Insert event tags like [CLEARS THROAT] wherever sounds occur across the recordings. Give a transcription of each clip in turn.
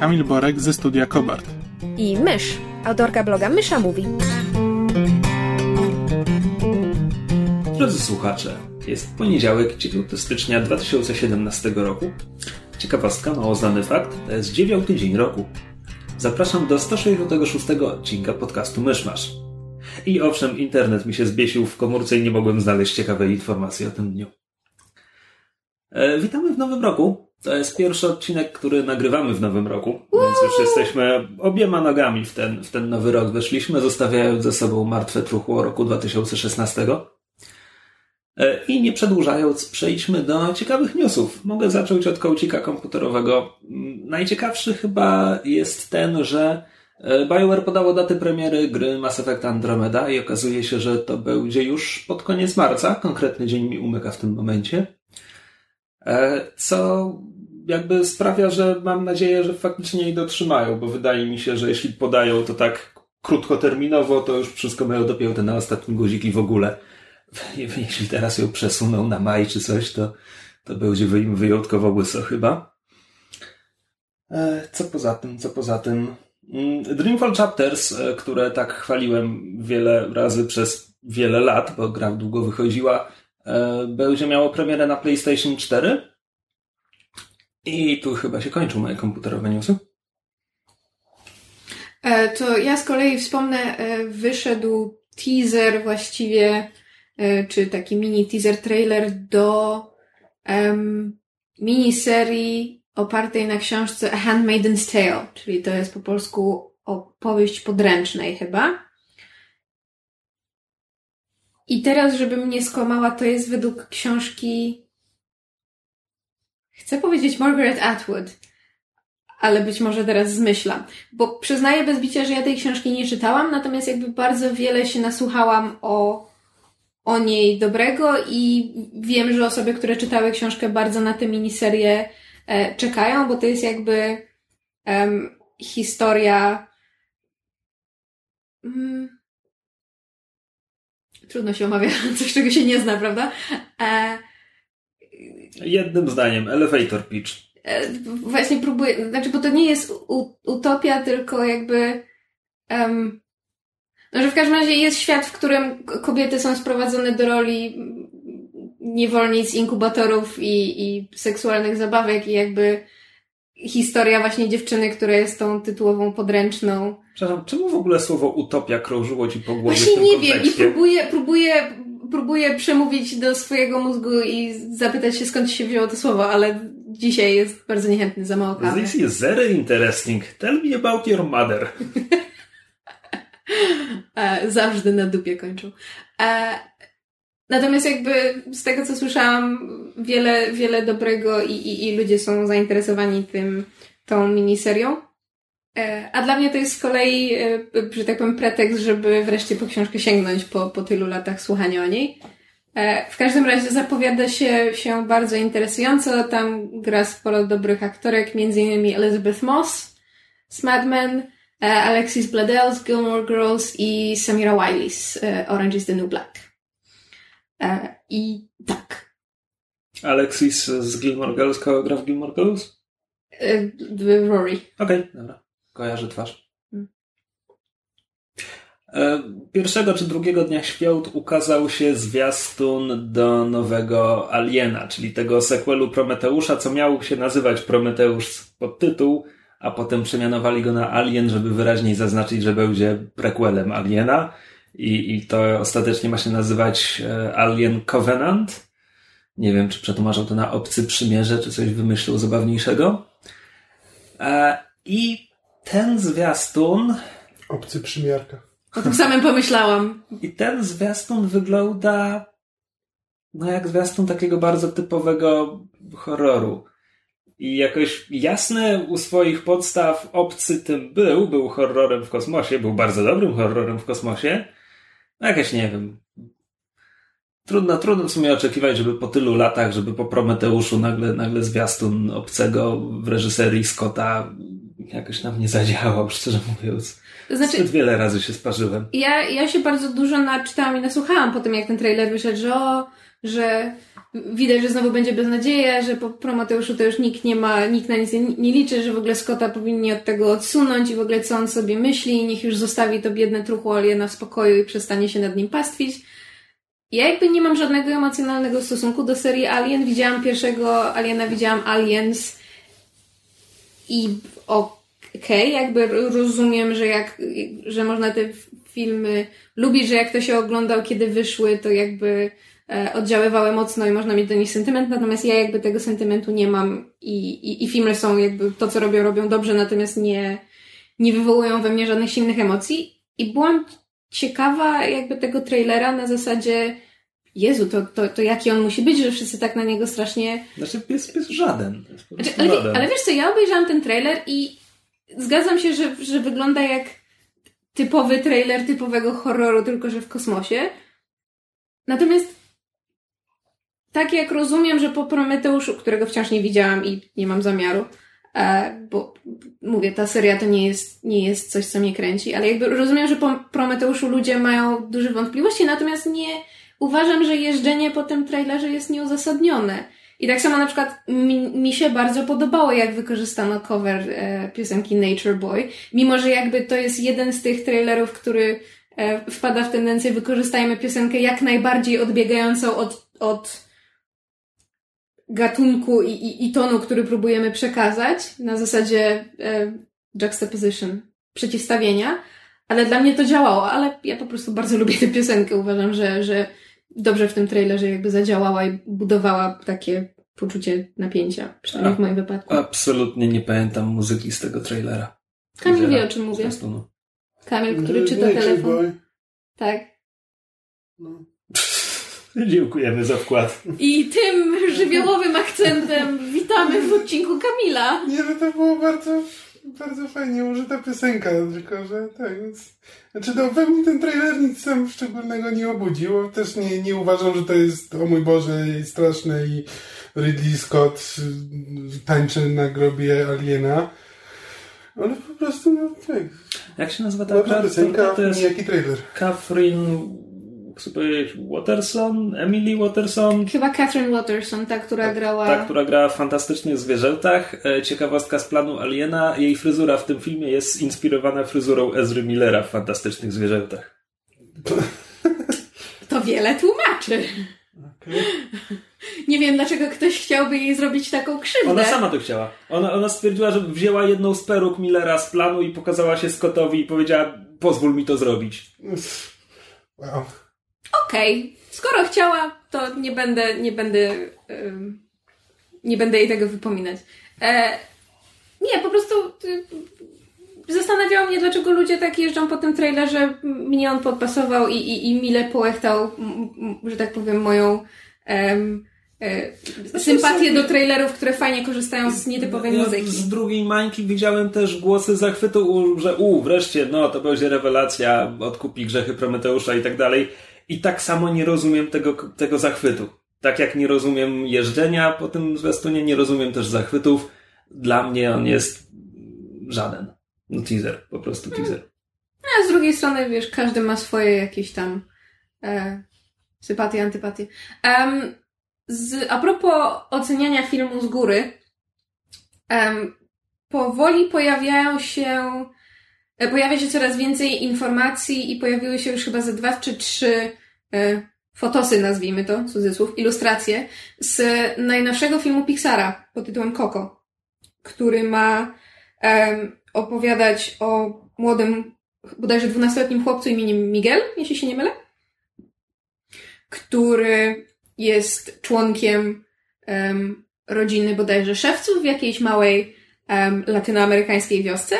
Kamil Borek ze studia Kobart. i Mysz, autorka bloga Mysza Mówi. Drodzy słuchacze, jest poniedziałek, 9 stycznia 2017 roku. Ciekawostka, mało znany fakt, to jest dziewiąty dzień roku. Zapraszam do 166 odcinka podcastu Myszmasz. I owszem, internet mi się zbiesił w komórce i nie mogłem znaleźć ciekawej informacji o tym dniu. E, witamy w nowym roku. To jest pierwszy odcinek, który nagrywamy w nowym roku, więc już jesteśmy obiema nogami w ten, w ten nowy rok weszliśmy, zostawiając ze sobą martwe truchło roku 2016. E, I nie przedłużając, przejdźmy do ciekawych newsów. Mogę zacząć od kołcika komputerowego. Mm, Najciekawszy chyba jest ten, że e, BioWare podało datę premiery gry Mass Effect Andromeda i okazuje się, że to będzie już pod koniec marca. Konkretny dzień mi umyka w tym momencie. E, Co jakby sprawia, że mam nadzieję, że faktycznie jej dotrzymają, bo wydaje mi się, że jeśli podają to tak krótkoterminowo, to już wszystko mają dopięte na ostatni guzik i w ogóle. [LAUGHS] Jeśli teraz ją przesuną na maj czy coś, to, to będzie im wyjątkowo łyso chyba. E, Co poza tym, co poza tym? Mm, Dreamfall Chapters, e, które tak chwaliłem wiele razy przez wiele lat, bo gra długo wychodziła, będzie miało premierę na PlayStation 4. I tu chyba się kończą moje komputerowe newsy. E, To ja z kolei wspomnę, e, wyszedł teaser właściwie, e, czy taki mini teaser trailer do um, miniserii opartej na książce A Handmaiden's Tale, czyli to jest po polsku opowieść podręcznej chyba. I teraz, żebym nie skłamała, to jest według książki chcę powiedzieć Margaret Atwood, ale być może teraz zmyślam. Bo przyznaję bez bicia, że ja tej książki nie czytałam, natomiast jakby bardzo wiele się nasłuchałam o, o niej dobrego i wiem, że osoby, które czytały książkę bardzo na tę miniserię e, czekają, bo to jest jakby em, historia mm, trudno się omawia [LAUGHS] coś, czego się nie zna, prawda? E, Jednym zdaniem, elevator pitch. E, właśnie próbuję, znaczy, bo to nie jest u, utopia, tylko jakby. em, no, że w każdym razie jest świat, w którym kobiety są sprowadzone do roli niewolnic, inkubatorów i, i seksualnych zabawek, i jakby historia właśnie dziewczyny, która jest tą tytułową podręczną. Przepraszam, czemu w ogóle słowo utopia krążyło ci po głowie w Właśnie tym nie wiem i kontekście? próbuję, próbuję, próbuję przemówić do swojego mózgu i zapytać się, skąd się wzięło to słowo, ale dzisiaj jest bardzo niechętny, za mało kawy. This is very interesting. Tell me about your mother. [LAUGHS] E, zawsze na dupie kończą. E, natomiast jakby z tego, co słyszałam, wiele, wiele dobrego i, i, i ludzie są zainteresowani tym, tą miniserią. E, a dla mnie to jest z kolei, e, że tak powiem, pretekst, żeby wreszcie po książkę sięgnąć po, po tylu latach słuchania o niej. E, w każdym razie zapowiada się, się bardzo interesująco. Tam gra sporo dobrych aktorek, innymi Elizabeth Moss z Mad Men, Alexis Bledel z Gilmore Girls i Samira Wiley z Orange is the New Black. I tak. Alexis z Gilmore Girls, kogo gra w Gilmore Girls? Rory. Okej, dobra. Kojarzę twarz. Hmm. E, Pierwszego czy drugiego dnia świąt ukazał się zwiastun do nowego Aliena, czyli tego sequelu Prometeusza, co miał się nazywać Prometeusz pod tytuł, a potem przemianowali go na Alien, żeby wyraźniej zaznaczyć, że będzie prequelem Aliena. I, I to ostatecznie ma się nazywać e, Alien Covenant. Nie wiem, czy przetłumaczą to na obcy przymierze, czy coś wymyślą zabawniejszego. E, I ten zwiastun, Obcy przymiarka. O tym samym pomyślałam. i ten zwiastun wygląda no jak zwiastun takiego bardzo typowego horroru. I jakoś jasne u swoich podstaw obcy tym był, był horrorem w kosmosie, był bardzo dobrym horrorem w kosmosie. No jakaś nie wiem. Trudno, trudno w sumie oczekiwać, żeby po tylu latach, żeby po Prometeuszu nagle, nagle zwiastun obcego w reżyserii Scotta jakoś nam nie zadziałał, szczerze mówiąc. To znaczy, Zbyt wiele razy się sparzyłem. ja, ja się bardzo dużo naczytałam i nasłuchałam po tym, jak ten trailer wyszedł, że o, że widać, że znowu będzie beznadzieja, że po Prometeuszu to już nikt nie ma, nikt na nic nie, nie liczy, że w ogóle Scotta powinni od tego odsunąć i w ogóle co on sobie myśli, niech już zostawi to biedne truchło Aliena w spokoju i przestanie się nad nim pastwić. Ja jakby nie mam żadnego emocjonalnego stosunku do serii Alien. Widziałam pierwszego Aliena, widziałam Aliens i okej, jakby rozumiem, że jak, że można te filmy lubić, że jak to się oglądał, kiedy wyszły, to jakby e, oddziaływały mocno i można mieć do nich sentyment, natomiast ja jakby tego sentymentu nie mam i, i, i filmy są jakby to, co robią, robią dobrze, natomiast nie, nie wywołują we mnie żadnych silnych emocji i byłam ciekawa jakby tego trailera na zasadzie Jezu, to, to, to jaki on musi być, że wszyscy tak na niego strasznie Znaczy, jest, jest żaden. Jest znaczy, ale, żaden. ale wiesz co, ja obejrzałam ten trailer i zgadzam się, że, że wygląda jak typowy trailer typowego horroru, tylko że w kosmosie. Natomiast tak jak rozumiem, że po Prometeuszu, którego wciąż nie widziałam i nie mam zamiaru, e, bo mówię, ta seria to nie jest, nie jest coś, co mnie kręci, ale jakby rozumiem, że po Prometeuszu ludzie mają duże wątpliwości, natomiast nie uważam, że jeżdżenie po tym trailerze jest nieuzasadnione. I tak samo na przykład mi, mi się bardzo podobało, jak wykorzystano cover e, piosenki Nature Boy, mimo że jakby to jest jeden z tych trailerów, który e, wpada w tendencję wykorzystajmy piosenkę jak najbardziej odbiegającą od, od gatunku i, i, i tonu, który próbujemy przekazać, na zasadzie e, juxtaposition, przeciwstawienia, ale dla mnie to działało, ale ja po prostu bardzo lubię tę piosenkę, uważam, że, że dobrze w tym trailerze jakby zadziałała i budowała takie poczucie napięcia, przynajmniej w moim wypadku. Absolutnie nie pamiętam muzyki z tego trailera. Kamil wie, o czym mówię. Zwiastunu. Kamil, który czyta telefon. Boy. Tak. No. [LAUGHS] Dziękujemy za wkład. I tym żywiołowym akcentem witamy w odcinku Kamila. Nie, no to było bardzo, bardzo fajnie użyta piosenka, tylko że tak, więc... Znaczy, no, we mnie ten trailer nic tam szczególnego nie obudził. Też nie, nie uważam, że to jest, o mój Boże, straszne i Ridley Scott y, tańczy na grobie Aliena. Ale po prostu, no tak. Jak się nazywa ta aktorka? To jest nijaki trailer. Catherine Waterson, Emily Waterson, Chyba Catherine Watterson, ta, która grała... ta, która gra w fantastycznych zwierzętach. E, Ciekawostka z planu Aliena. Jej fryzura w tym filmie jest inspirowana fryzurą Ezry Millera w fantastycznych zwierzętach. To wiele tłumaczy. Okej. Nie wiem, dlaczego ktoś chciałby jej zrobić taką krzywdę. Ona sama to chciała. Ona, ona stwierdziła, że wzięła jedną z peruk Millera z planu i pokazała się Scottowi i powiedziała, pozwól mi to zrobić. Wow. Okej, skoro chciała, to nie będę, nie będę, nie będę jej tego wypominać. E, nie, po prostu y, zastanawiało mnie, dlaczego ludzie tak jeżdżą po tym trailerze. Mnie on podpasował i, i, i mile połechtał, że tak powiem, moją em, e, sympatię do trailerów, które fajnie korzystają z nietypowej Ja muzyki. Z drugiej mańki widziałem też głosy zachwytu, że u, wreszcie, no to będzie rewelacja, odkupi grzechy Prometeusza i tak dalej. I tak samo nie rozumiem tego, tego zachwytu. Tak jak nie rozumiem jeżdżenia po tym zwiastunie, nie rozumiem też zachwytów. Dla mnie on jest żaden. No teaser, po prostu teaser. A z drugiej strony, wiesz, każdy ma swoje jakieś tam e, sympatie, antypatie. Em, z, a propos oceniania filmu z góry, em, powoli pojawiają się, pojawia się coraz więcej informacji i pojawiły się już chyba ze dwa czy trzy e, fotosy, nazwijmy to, cudzysłów, ilustracje z najnowszego filmu Pixara pod tytułem Coco, który ma opowiadać o młodym, bodajże 12-letnim chłopcu imieniem Miguel, jeśli się nie mylę, który jest członkiem em, rodziny bodajże szewców w jakiejś małej em, latynoamerykańskiej wiosce,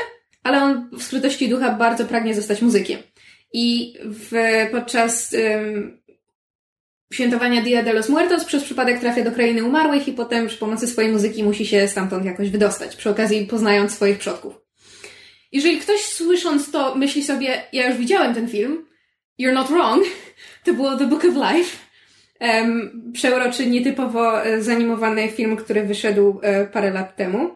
ale on w skrytości ducha bardzo pragnie zostać muzykiem. I w, podczas świętowania Dia de los Muertos przez przypadek trafia do krainy umarłych i potem przy pomocy swojej muzyki musi się stamtąd jakoś wydostać, przy okazji poznając swoich przodków. Jeżeli ktoś słysząc to myśli sobie, ja już widziałem ten film, you're not wrong, [LAUGHS] to było The Book of Life, um, przeuroczy, nietypowo e, zanimowany film, który wyszedł e, parę lat temu,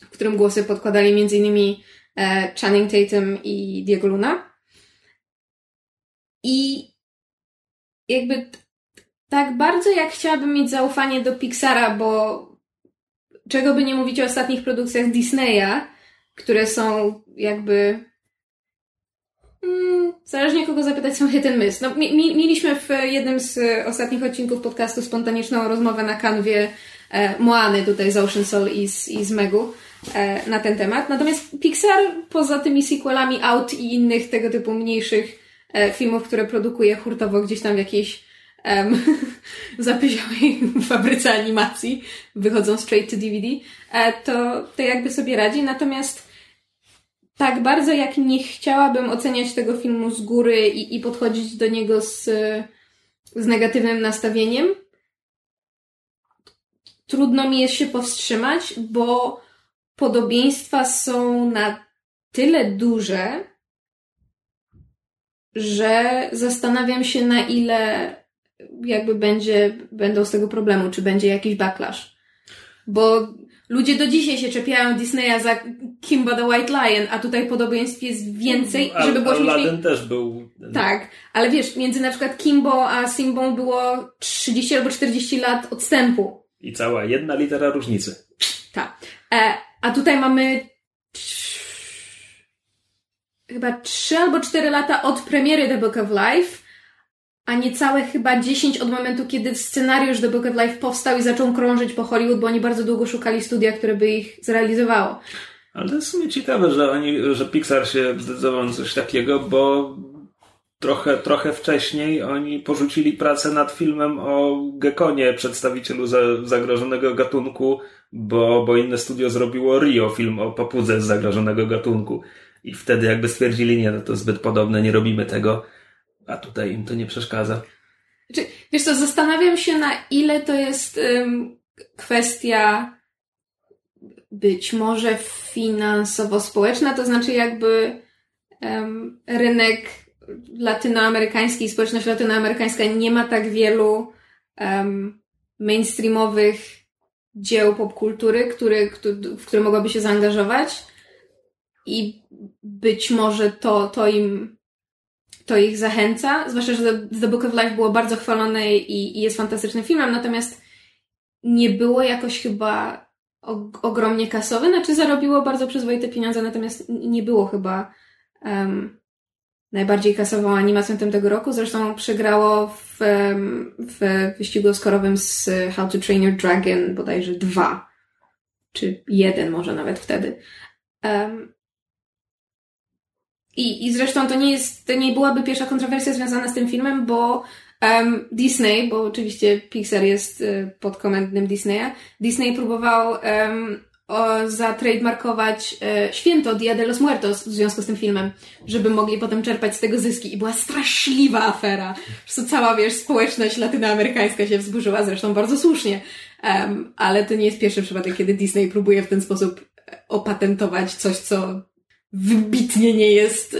w którym głosy podkładali m.in. E, Channing Tatum i Diego Luna. I jakby tak bardzo jak chciałabym mieć zaufanie do Pixara, bo czego by nie mówić o ostatnich produkcjach Disneya, które są jakby mm, zależnie kogo zapytać są hit and. No, mi, mieliśmy w jednym z ostatnich odcinków podcastu spontaniczną rozmowę na kanwie e, Moany tutaj z Ocean Soul i z, i z Megu na ten temat. Natomiast Pixar poza tymi sequelami Out i innych tego typu mniejszych e, filmów, które produkuje hurtowo gdzieś tam w jakiejś um, [LAUGHS] zapyziałej [LAUGHS] fabryce animacji, wychodzą straight to DVD, e, to, to jakby sobie radzi. Natomiast tak bardzo jak nie chciałabym oceniać tego filmu z góry i, i podchodzić do niego z, z negatywnym nastawieniem, trudno mi jest się powstrzymać, bo podobieństwa są na tyle duże, że zastanawiam się, na ile jakby będzie, będą z tego problemu, czy będzie jakiś backlash. Bo ludzie do dzisiaj się czepiają Disneya za Kimba the White Lion, a tutaj podobieństw jest więcej, Al, żeby było Aladdin śmieszniej. też był... Tak, ale wiesz, między na przykład Kimbo a Simbą było 30 albo 40 lat odstępu. I cała jedna litera różnicy. Tak. E, a tutaj mamy chyba 3 albo 4 lata od premiery The Book of Life, a niecałe chyba 10 od momentu, kiedy scenariusz The Book of Life powstał i zaczął krążyć po Hollywood, bo oni bardzo długo szukali studia, które by ich zrealizowało. Ale to jest w sumie ciekawe, że oni, że Pixar się zdecydował na coś takiego, bo trochę, trochę wcześniej oni porzucili pracę nad filmem o Gekonie, przedstawicielu za, zagrożonego gatunku, bo, bo inne studio zrobiło Rio, film o papudze z zagrożonego gatunku. I wtedy jakby stwierdzili, nie, no to zbyt podobne, nie robimy tego, a tutaj im to nie przeszkadza. Znaczy, wiesz co, zastanawiam się na ile to jest kwestia być może finansowo-społeczna, to znaczy jakby rynek latynoamerykański, społeczność latynoamerykańska nie ma tak wielu mainstreamowych dzieł popkultury, który, który, w które mogłaby się zaangażować i być może to, to im to ich zachęca, zwłaszcza, że The Book of Life było bardzo chwalone i, i jest fantastycznym filmem, natomiast nie było jakoś chyba ogromnie kasowe, znaczy zarobiło bardzo przyzwoite pieniądze, natomiast nie było chyba um, najbardziej kasową animacją tego roku. Zresztą przegrało w, w wyścigu oscarowym z How to Train Your Dragon bodajże dwa, czy jeden może nawet wtedy. Um, i, I zresztą to nie jest, to nie byłaby pierwsza kontrowersja związana z tym filmem, bo um, Disney, bo oczywiście Pixar jest y, podkomendnym Disneya, Disney próbował um, o, zatrademarkować e, święto Dia de los Muertos w związku z tym filmem, żeby mogli potem czerpać z tego zyski. I była straszliwa afera. Po cała, wiesz, społeczność latynoamerykańska się wzburzyła, zresztą bardzo słusznie. Um, ale to nie jest pierwszy przypadek, kiedy Disney próbuje w ten sposób opatentować coś, co wybitnie nie jest,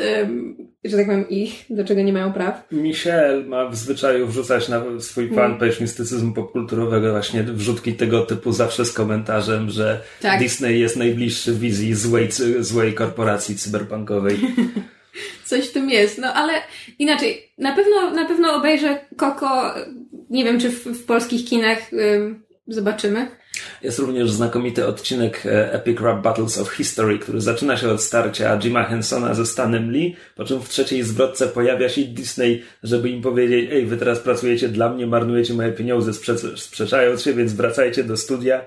że tak powiem, ich, do czego nie mają praw. Michel ma w zwyczaju wrzucać na swój mm. fanpage mistycyzmu popkulturowego właśnie wrzutki tego typu zawsze z komentarzem, że tak. Disney jest najbliższy wizji złej, złej korporacji cyberpunkowej. [LAUGHS] Coś w tym jest, no ale inaczej, na pewno, na pewno obejrzę Koko, nie wiem czy w, w polskich kinach zobaczymy. Jest również znakomity odcinek e, Epic Rap Battles of History, który zaczyna się od starcia Jima Hensona ze Stanem Lee, po czym w trzeciej zwrotce pojawia się Disney, żeby im powiedzieć, ej, wy teraz pracujecie dla mnie, marnujecie moje pieniądze, sprze- sprzeczając się, więc wracajcie do studia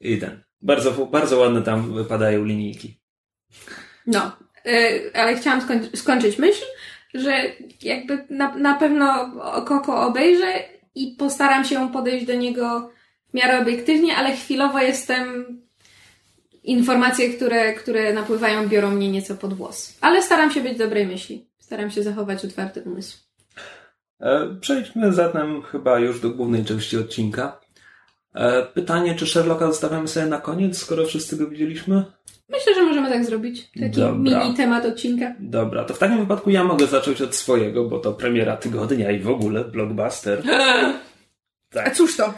i ten. Bardzo, bardzo ładne tam wypadają linijki. No, yy, ale chciałam skoń- skończyć myśl, że jakby na, na pewno Koko obejrzę i postaram się podejść do niego w miarę obiektywnie, ale chwilowo jestem. Informacje, które, które napływają, biorą mnie nieco pod włos. Ale staram się być dobrej myśli. Staram się zachować otwarty umysł. E, Przejdźmy zatem chyba już do głównej części odcinka. E, Pytanie, czy Sherlocka zostawiamy sobie na koniec, skoro wszyscy go widzieliśmy? Myślę, że możemy tak zrobić. Taki Dobra. mini temat odcinka. Dobra, to w takim wypadku ja mogę zacząć od swojego, bo to premiera tygodnia i w ogóle blockbuster. [LAUGHS] A Tak. cóż to?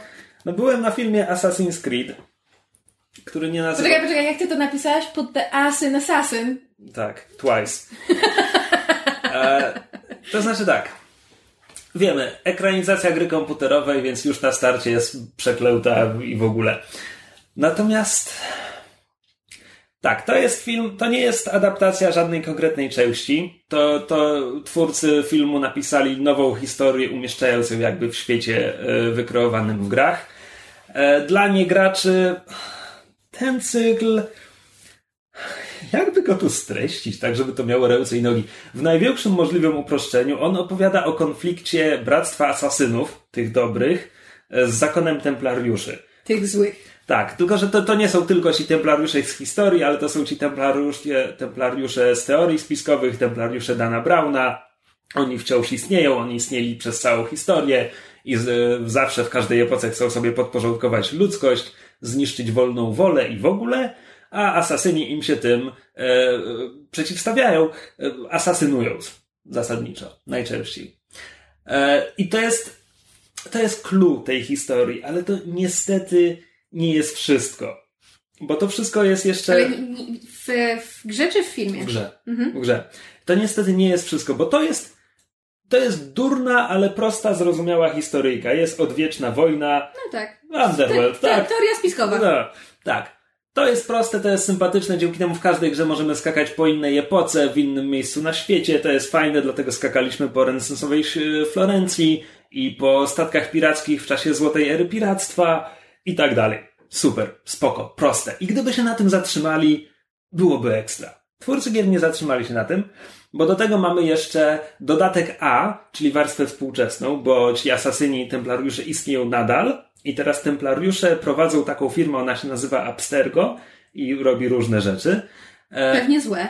No byłem na filmie Assassin's Creed, który nie nazywa... Poczekaj, poczekaj, jak ty to napisałeś? Pod the Assassin Assassin. Tak, twice. E, to znaczy tak. Wiemy, ekranizacja gry komputerowej, więc już na starcie jest przeklęta i w ogóle. Natomiast tak, to jest film, to nie jest adaptacja żadnej konkretnej części. To, to twórcy filmu napisali nową historię, umieszczając ją jakby w świecie e, wykreowanym w grach. E, Dla niegraczy ten cykl jakby go tu streścić, tak żeby to miało ręce i nogi. W największym możliwym uproszczeniu on opowiada o konflikcie Bractwa Asasynów, tych dobrych, e, z zakonem Templariuszy. Tych złych. Tak, tylko że to, to nie są tylko ci templariusze z historii, ale to są ci templariusze, templariusze z teorii spiskowych, templariusze Dana Browna. Oni wciąż istnieją, oni istnieli przez całą historię i z, zawsze w każdej epoce chcą sobie podporządkować ludzkość, zniszczyć wolną wolę i w ogóle, a asasyni im się tym e, przeciwstawiają, e, asasynując zasadniczo, najczęściej. E, I to jest, to jest clue tej historii, ale to niestety nie jest wszystko. Bo to wszystko jest jeszcze Ale w, w grze czy w filmie? w grze. Mhm. W grze. To niestety nie jest wszystko, bo to jest to jest durna, ale prosta, zrozumiała historyjka. Jest odwieczna wojna. No tak. Underworld, Te- te- tak. Teoria spiskowa. No, tak. To jest proste, to jest sympatyczne, dzięki temu w każdej grze możemy skakać po innej epoce, w innym miejscu na świecie, to jest fajne, dlatego skakaliśmy po renesansowej Florencji i po statkach pirackich w czasie złotej ery piractwa i tak dalej. Super, spoko, proste. I gdyby się na tym zatrzymali, byłoby ekstra. Twórcy gier nie zatrzymali się na tym, bo do tego mamy jeszcze dodatek A, czyli warstwę współczesną, bo ci asasyni i templariusze istnieją nadal i teraz templariusze prowadzą taką firmę, ona się nazywa Abstergo i robi różne rzeczy. E, Pewnie złe.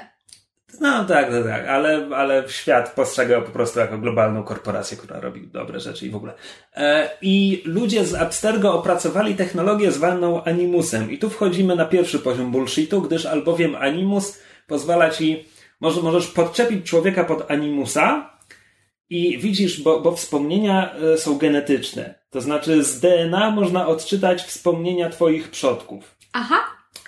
no tak, tak, tak, ale, ale świat postrzega po prostu jako globalną korporację, która robi dobre rzeczy i w ogóle. E, I ludzie z Abstergo opracowali technologię zwaną Animusem. I tu wchodzimy na pierwszy poziom bullshitu, gdyż albowiem Animus pozwala ci, może, możesz podczepić człowieka pod Animusa i widzisz, bo, bo wspomnienia e, są genetyczne. To znaczy z DNA można odczytać wspomnienia twoich przodków. Aha.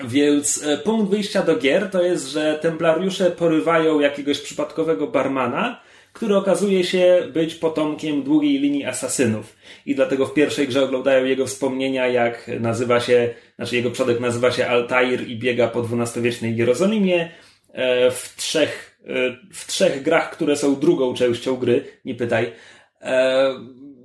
Więc e, punkt wyjścia do gier to jest, że templariusze porywają jakiegoś przypadkowego barmana, który okazuje się być potomkiem długiej linii asasynów. I dlatego w pierwszej grze oglądają jego wspomnienia, jak nazywa się, znaczy jego przodek nazywa się Altair i biega po XII-wiecznej Jerozolimie. E, W trzech, e, w trzech grach, które są drugą częścią gry, nie pytaj, e,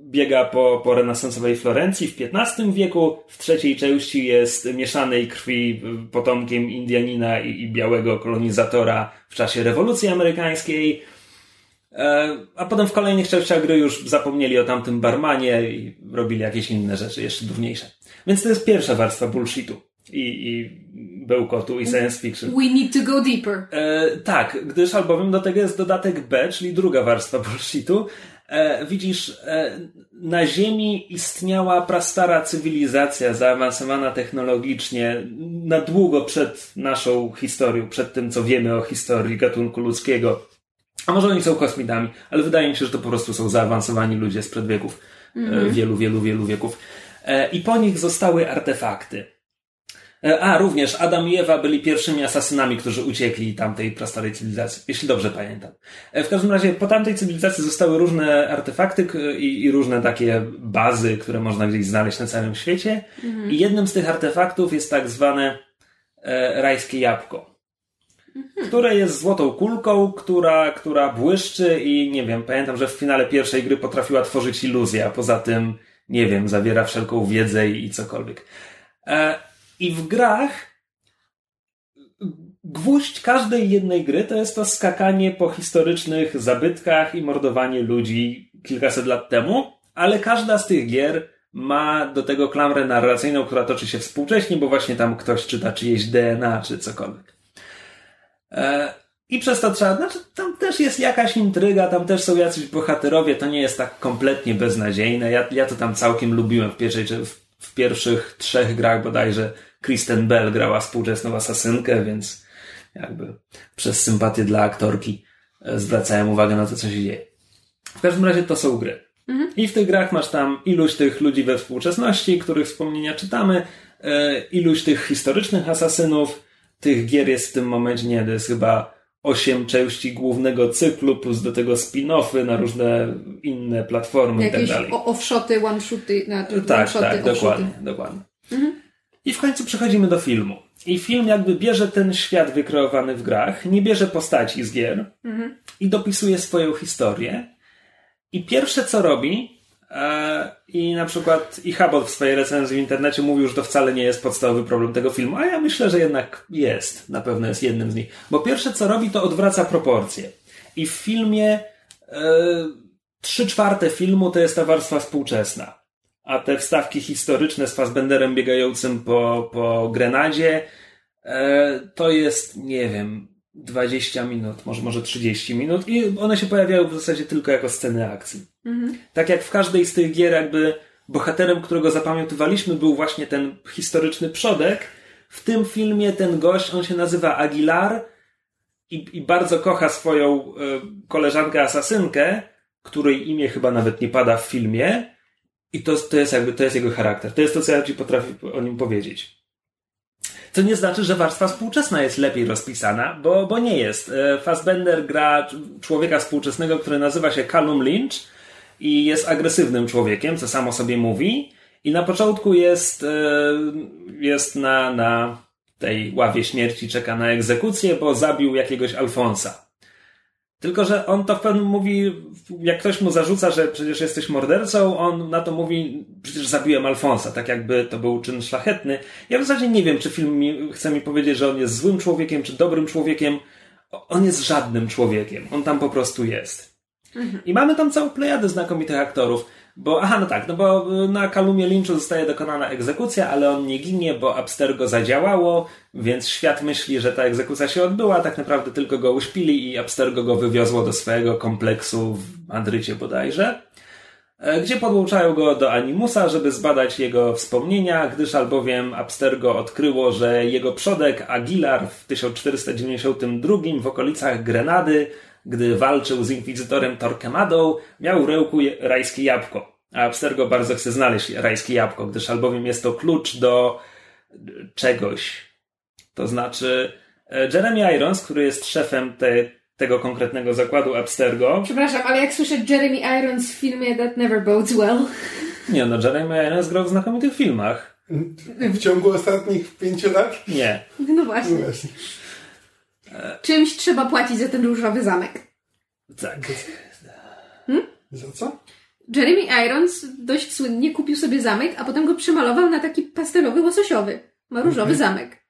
biega po, po renesansowej Florencji w XV wieku. W trzeciej części jest mieszanej krwi potomkiem Indianina i, i białego kolonizatora w czasie rewolucji amerykańskiej. A potem w kolejnych częściach gry już zapomnieli o tamtym barmanie i robili jakieś inne rzeczy jeszcze durniejsze. Więc to jest pierwsza warstwa bullshitu i, i bełkotu i science fiction. We need to go deeper. E, tak, gdyż albowiem do tego jest dodatek B, czyli druga warstwa bullshitu. E, widzisz, e, na Ziemi istniała prastara cywilizacja zaawansowana technologicznie na długo przed naszą historią, przed tym, co wiemy o historii gatunku ludzkiego. A może oni są kosmitami, ale wydaje mi się, że to po prostu są zaawansowani ludzie sprzed wieków. E, wielu, wielu, wielu wieków. E, I po nich zostały artefakty. E, A, również Adam i Ewa byli pierwszymi asasynami, którzy uciekli tamtej prastarej cywilizacji, jeśli dobrze pamiętam. E, W każdym razie po tamtej cywilizacji zostały różne artefakty i, i różne takie bazy, które można gdzieś znaleźć na całym świecie. I jednym z tych artefaktów jest tak zwane e, rajskie jabłko, które jest złotą kulką, która, która błyszczy i nie wiem, pamiętam, że w finale pierwszej gry potrafiła tworzyć iluzję, a poza tym, nie wiem, zawiera wszelką wiedzę i, i cokolwiek. E, I w grach gwóźdź każdej jednej gry to jest to skakanie po historycznych zabytkach i mordowanie ludzi kilkaset lat temu, ale każda z tych gier ma do tego klamrę narracyjną, która toczy się współcześnie, bo właśnie tam ktoś czyta czyjeś DNA czy cokolwiek. E, I przez to trzeba, znaczy tam też jest jakaś intryga, tam też są jacyś bohaterowie, to nie jest tak kompletnie beznadziejne. Ja, ja to tam całkiem lubiłem w pierwszej, w, w pierwszych trzech grach bodajże Kristen Bell grała współczesną asasynkę, więc jakby przez sympatię dla aktorki e, zwracałem uwagę na to, co się dzieje. W każdym razie to są gry. I w tych grach masz tam iluś tych ludzi we współczesności, których wspomnienia czytamy, e, iluś tych historycznych asasynów. Tych gier jest w tym momencie, nie, to jest chyba osiem części głównego cyklu, plus do tego spin-offy na różne inne platformy i tak dalej. offshoty, znaczy Tak, one-shoty, tak, offshooty. dokładnie, dokładnie. I w końcu przechodzimy do filmu. I film jakby bierze ten świat wykreowany w grach, nie bierze postaci z gier i dopisuje swoją historię. I pierwsze co robi, i na przykład i Habot w swojej recenzji w internecie mówił, że to wcale nie jest podstawowy problem tego filmu, a ja myślę, że jednak jest. Na pewno jest jednym z nich. Bo pierwsze co robi, to odwraca proporcje. I w filmie e, trzy czwarte filmu to jest ta warstwa współczesna a te wstawki historyczne z Fassbenderem biegającym po, po Grenadzie, e, to jest, nie wiem, 20 minut, może, może 30 minut i one się pojawiają w zasadzie tylko jako sceny akcji. Tak jak w każdej z tych gier jakby bohaterem, którego zapamiętywaliśmy był właśnie ten historyczny przodek, w tym filmie ten gość, on się nazywa Aguilar i, i bardzo kocha swoją e, koleżankę asasynkę, której imię chyba nawet nie pada w filmie, i to, to jest jakby, to jest jego charakter. To jest to, co ja ci potrafię o nim powiedzieć. Co nie znaczy, że warstwa współczesna jest lepiej rozpisana, bo, bo nie jest. E, Fassbender gra człowieka współczesnego, który nazywa się Callum Lynch i jest agresywnym człowiekiem, co samo sobie mówi. I na początku jest, e, jest na, na tej ławie śmierci, czeka na egzekucję, bo zabił jakiegoś Alfonsa. Tylko, że on to w pewnym mówi, jak ktoś mu zarzuca, że przecież jesteś mordercą, on na to mówi, przecież zabiłem Alfonsa, tak jakby to był czyn szlachetny. Ja w zasadzie nie wiem, czy film mi, chce mi powiedzieć, że on jest złym człowiekiem, czy dobrym człowiekiem. On jest żadnym człowiekiem. On tam po prostu jest. I mamy tam całą plejadę znakomitych aktorów. Bo, aha, no tak, no bo na Kalumie Lynchu zostaje dokonana egzekucja, ale on nie ginie, bo Abstergo zadziałało, więc świat myśli, że ta egzekucja się odbyła, tak naprawdę tylko go uśpili i Abstergo go wywiozło do swojego kompleksu w Madrycie bodajże, e, gdzie podłączają go do Animusa, żeby zbadać jego wspomnienia, gdyż albowiem Abstergo odkryło, że jego przodek Aguilar w 1492 w okolicach Grenady gdy walczył z inkwizytorem Torquemadą, miał w ręku rajskie jabłko. A Abstergo bardzo chce znaleźć rajskie jabłko, gdyż albowiem jest to klucz do e, czegoś. To znaczy, e, Jeremy Irons, który jest szefem te, tego konkretnego zakładu Abstergo. Przepraszam, ale jak słyszę Jeremy Irons w filmie That Never Bodes Well. Nie no, Jeremy Irons grał w znakomitych filmach. W ciągu ostatnich pięciu lat? Nie. No No właśnie. Czymś trzeba płacić za ten różowy zamek. Tak. Za co? Jeremy Irons dość słynnie kupił sobie zamek, a potem go przemalował na taki pastelowy łososiowy. Ma różowy zamek.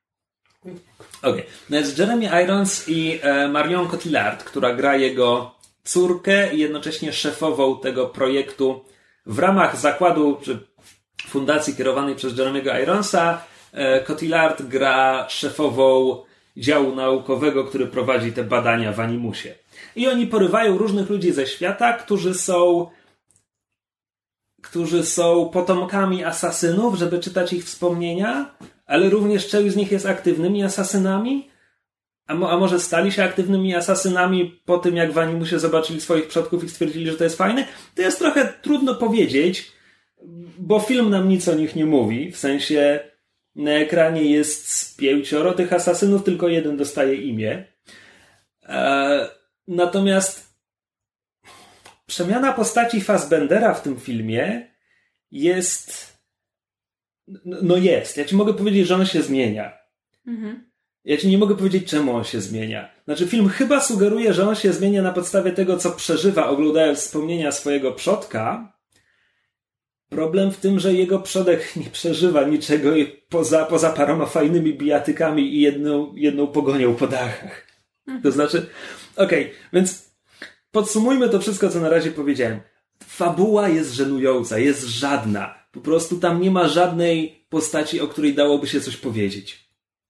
Okej. No jest Jeremy Irons i e, Marion Cotillard, która gra jego córkę i jednocześnie szefową tego projektu w ramach zakładu czy fundacji kierowanej przez Jeremy'ego Ironsa. E, Cotillard gra szefową działu naukowego, który prowadzi te badania w Animusie. I oni porywają różnych ludzi ze świata, którzy są którzy są potomkami asasynów, żeby czytać ich wspomnienia, ale również część z nich jest aktywnymi asasynami. A, mo, a może stali się aktywnymi asasynami po tym, jak w Animusie zobaczyli swoich przodków i stwierdzili, że to jest fajne? To jest trochę trudno powiedzieć, bo film nam nic o nich nie mówi. W sensie na ekranie jest z pięcioro tych asasynów, tylko jeden dostaje imię. E, natomiast przemiana postaci Fassbendera w tym filmie jest. No no jest. Ja ci mogę powiedzieć, że on się zmienia. Ja ci nie mogę powiedzieć, czemu on się zmienia. Znaczy, film chyba sugeruje, że on się zmienia na podstawie tego, co przeżywa, oglądając wspomnienia swojego przodka. Problem w tym, że jego przodek [LAUGHS] nie przeżywa niczego poza, poza paroma fajnymi bijatykami i jedną, jedną pogonią po dachach. To znaczy, okej, więc podsumujmy to wszystko, co na razie powiedziałem. Fabuła jest żenująca, jest żadna. Po prostu tam nie ma żadnej postaci, o której dałoby się coś powiedzieć.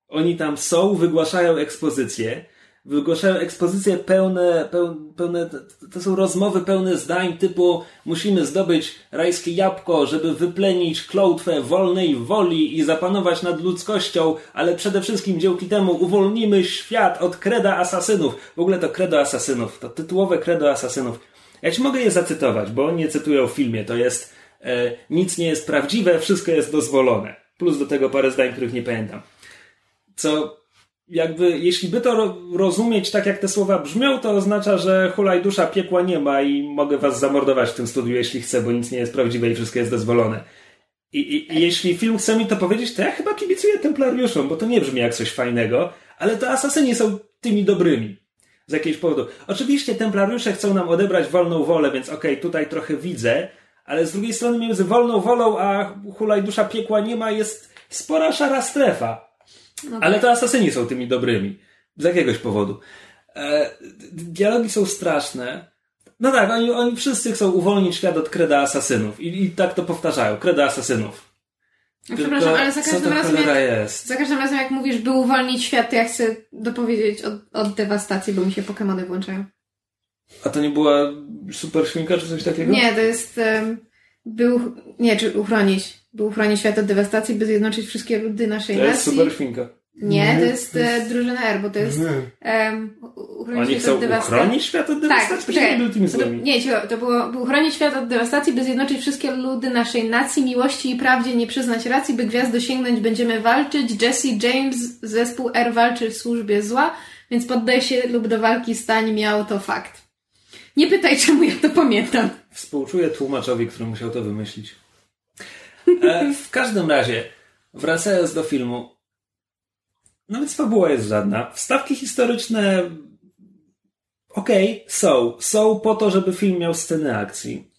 Oni tam są, wygłaszają ekspozycję. Wygłaszają ekspozycje pełne, pełne, to są rozmowy pełne zdań typu musimy zdobyć rajskie jabłko, żeby wyplenić klątwę wolnej woli i zapanować nad ludzkością, ale przede wszystkim dzięki temu uwolnimy świat od kreda asasynów. W ogóle to kredo asasynów, to tytułowe kredo asasynów. Ja ci mogę je zacytować, bo nie cytują w filmie. To jest e, nic nie jest prawdziwe, wszystko jest dozwolone. Plus do tego parę zdań, których nie pamiętam. Co jakby, jeśli by to rozumieć tak, jak te słowa brzmią, to oznacza, że hulaj dusza piekła nie ma i mogę was zamordować w tym studiu, jeśli chcę, bo nic nie jest prawdziwe i wszystko jest dozwolone. I, i, I, jeśli film chce mi to powiedzieć, to ja chyba kibicuję templariuszom, bo to nie brzmi jak coś fajnego, ale to asasyni są tymi dobrymi. Z jakiegoś powodu. Oczywiście templariusze chcą nam odebrać wolną wolę, więc okej, okay, tutaj trochę widzę, ale z drugiej strony między wolną wolą a hulaj dusza piekła nie ma jest spora szara strefa. No Ale tak. to asasyni są tymi dobrymi. Z jakiegoś powodu. E, dialogi są straszne. No tak, oni, oni wszyscy chcą uwolnić świat od kreda asasynów. I, i tak to powtarzają. Kreda asasynów. No, przepraszam, ale za każdym, razem jak, jest? za każdym razem jak mówisz, by uwolnić świat, to ja chcę dopowiedzieć od, od dewastacji, bo mi się Pokémony włączają. A to nie była super świnka czy coś takiego? Nie, to jest... Um, był... Nie, czy uchronić by uchronić świat od dewastacji, by zjednoczyć wszystkie ludy naszej nacji. To jest super świnka. Nie, to jest, to jest... drużyna R, bo to jest um, uchronić Oni chcą uchronić świat od dewastacji? Tak, poczekaj, to, nie, to było by uchronić świat od dewastacji, by zjednoczyć wszystkie ludy naszej nacji, miłości i prawdzie nie przyznać racji, by gwiazd dosięgnąć będziemy walczyć. Jesse James, zespół R walczy w służbie zła, więc poddaj się lub do walki stań, miał to fakt. Nie pytaj, [LAUGHS] czemu ja to pamiętam. Współczuję tłumaczowi, który musiał to wymyślić. E, w każdym razie, wracając do filmu, no więc fabuła jest żadna. Wstawki historyczne okej, okay, są. Są po to, żeby film miał sceny akcji.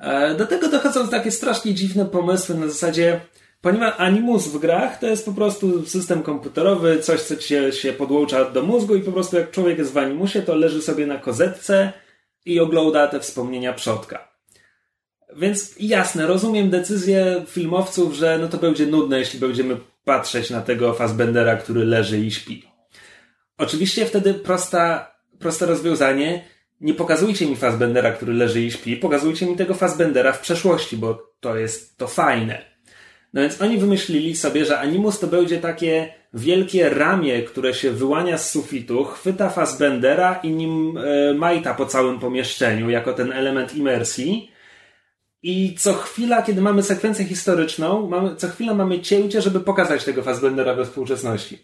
E, do tego dochodzą takie strasznie dziwne pomysły na zasadzie, ponieważ Animus w grach to jest po prostu system komputerowy, coś, co się, się podłącza do mózgu i po prostu jak człowiek jest w Animusie, to leży sobie na kozetce i ogląda te wspomnienia przodka. Więc jasne, rozumiem decyzję filmowców, że no to będzie nudne, jeśli będziemy patrzeć na tego Fassbendera, który leży i śpi. Oczywiście wtedy prosta, proste rozwiązanie, nie pokazujcie mi Fassbendera, który leży i śpi, pokazujcie mi tego Fassbendera w przeszłości, bo to jest to fajne. No więc oni wymyślili sobie, że Animus to będzie takie wielkie ramię, które się wyłania z sufitu, chwyta Fassbendera i nim e, majta po całym pomieszczeniu, jako ten element imersji i co chwila, kiedy mamy sekwencję historyczną, mamy, co chwila mamy cięcie, żeby pokazać tego Fassbendera we współczesności.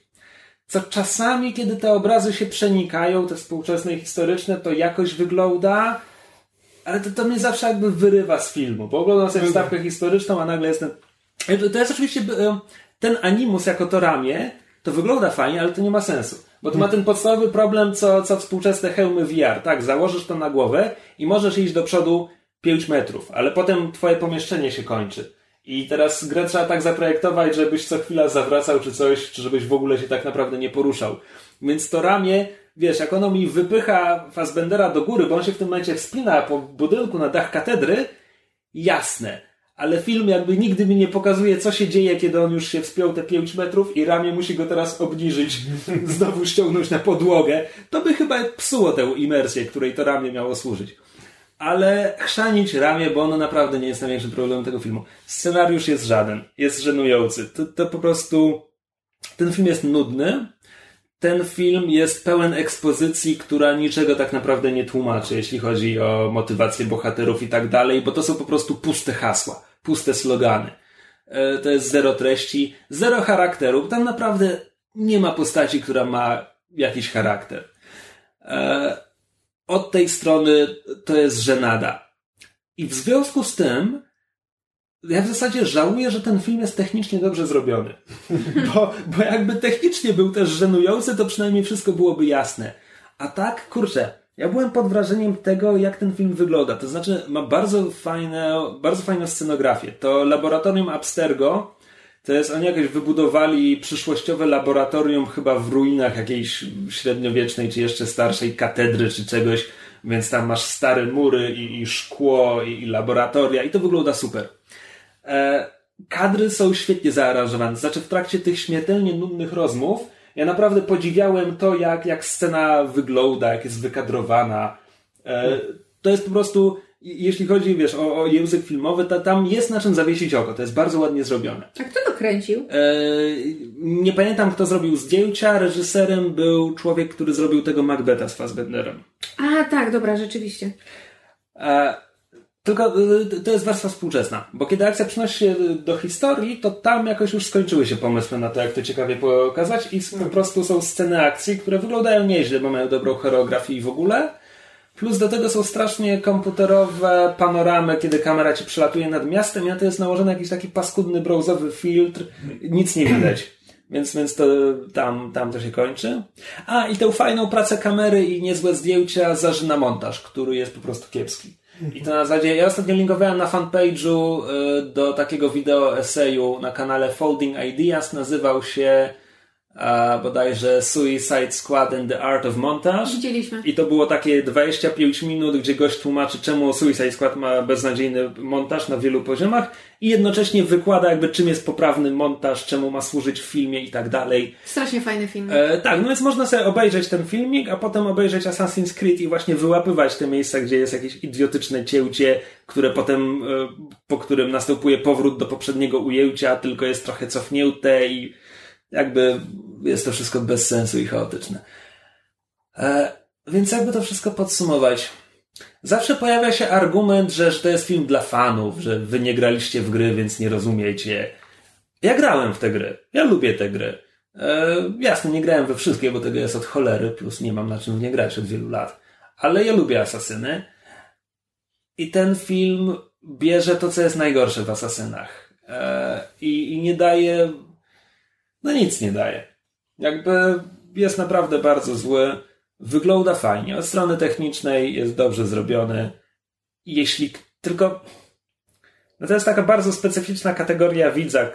Co czasami, kiedy te obrazy się przenikają, te współczesne i historyczne, to jakoś wygląda, ale to, to mnie zawsze jakby wyrywa z filmu, bo oglądam sobie mhm. wstawkę historyczną, a nagle jestem... To jest oczywiście ten animus jako to ramię, to wygląda fajnie, ale to nie ma sensu. Bo to ma ten podstawowy problem, co, co współczesne hełmy VR. Tak, założysz to na głowę i możesz iść do przodu 5 metrów, ale potem twoje pomieszczenie się kończy. I teraz grę trzeba tak zaprojektować, żebyś co chwila zawracał czy coś, czy żebyś w ogóle się tak naprawdę nie poruszał. Więc to ramię, wiesz, jak ono mi wypycha Fassbendera do góry, bo on się w tym momencie wspina po budynku na dach katedry, jasne. Ale film jakby nigdy mi nie pokazuje, co się dzieje, kiedy on już się wspiął te 5 metrów i ramię musi go teraz obniżyć, [LAUGHS] znowu ściągnąć na podłogę. To by chyba psuło tę imersję, której to ramię miało służyć ale chrzanić ramię, bo ono naprawdę nie jest największym problemem tego filmu. Scenariusz jest żaden, jest żenujący. To, to po prostu ten film jest nudny. Ten film jest pełen ekspozycji, która niczego tak naprawdę nie tłumaczy, jeśli chodzi o motywację bohaterów i tak dalej, bo to są po prostu puste hasła, puste slogany. E, to jest zero treści, zero charakteru. Tam naprawdę nie ma postaci, która ma jakiś charakter. Od tej strony to jest żenada. I w związku z tym ja w zasadzie żałuję, że ten film jest technicznie dobrze zrobiony. [LAUGHS] Bo, bo jakby technicznie był też żenujący, to przynajmniej wszystko byłoby jasne. A tak, kurczę, ja byłem pod wrażeniem tego, jak ten film wygląda. To znaczy, ma bardzo fajne, bardzo fajną scenografię. To laboratorium Abstergo to jest, oni jakoś wybudowali przyszłościowe laboratorium chyba w ruinach jakiejś średniowiecznej, czy jeszcze starszej katedry, czy czegoś, więc tam masz stare mury i, i szkło i, i, laboratoria i to wygląda super. E, kadry są świetnie zaaranżowane, znaczy w trakcie tych śmiertelnie nudnych rozmów Ja naprawdę podziwiałem to, jak, jak scena wygląda, jak jest wykadrowana. E, to jest po prostu, jeśli chodzi, wiesz, o, o język filmowy, to tam jest na czym zawiesić oko. To jest bardzo ładnie zrobione. A kto to kręcił? E, nie pamiętam, kto zrobił zdjęcia. Reżyserem był człowiek, który zrobił tego Macbetha z Fassbenderem. A, tak, dobra, rzeczywiście. E, tylko y, to jest warstwa współczesna, bo kiedy akcja przenosi się do historii, to tam jakoś już skończyły się pomysły na to, jak to ciekawie pokazać i po prostu są sceny akcji, które wyglądają nieźle, bo mają dobrą choreografię i w ogóle. Plus do tego są strasznie komputerowe panoramy, kiedy kamera ci przelatuje nad miastem i na to jest nałożony jakiś taki paskudny brązowy filtr, nic nie widać. Więc, więc to tam, tam to się kończy. A, i tę fajną pracę kamery i niezłe zdjęcia zażyna montaż, który jest po prostu kiepski. I to na zasadzie, ja ostatnio linkowałem na fanpage'u y, do takiego wideo eseju na kanale Folding Ideas, nazywał się a bodajże Suicide Squad and the Art of Montage. Widzieliśmy. I to było takie 25 minut, gdzie gość tłumaczy, czemu Suicide Squad ma beznadziejny montaż na wielu poziomach i jednocześnie wykłada jakby czym jest poprawny montaż, czemu ma służyć w filmie i tak dalej. Strasznie fajny film. E, tak, no więc można sobie obejrzeć ten filmik, a potem obejrzeć Assassin's Creed i właśnie wyłapywać te miejsca, gdzie jest jakieś idiotyczne cięcie, które potem, e, po którym następuje powrót do poprzedniego ujęcia, tylko jest trochę cofnięte i jakby jest to wszystko bez sensu i chaotyczne. E, więc jakby to wszystko podsumować. Zawsze pojawia się argument, że, że to jest film dla fanów, że wy nie graliście w gry, więc nie rozumiecie. Ja grałem w te gry. Ja lubię te gry. E, jasne, nie grałem we wszystkie, bo tego jest od cholery, plus nie mam na czym nie grać od wielu lat. Ale ja lubię Asasyny. I ten film bierze to, co jest najgorsze w Asasynach. E, i, I nie daje no nic nie daje. Jakby jest naprawdę bardzo zły. Wygląda fajnie. Od strony technicznej jest dobrze zrobiony. Jeśli tylko. No to jest taka bardzo specyficzna kategoria widza.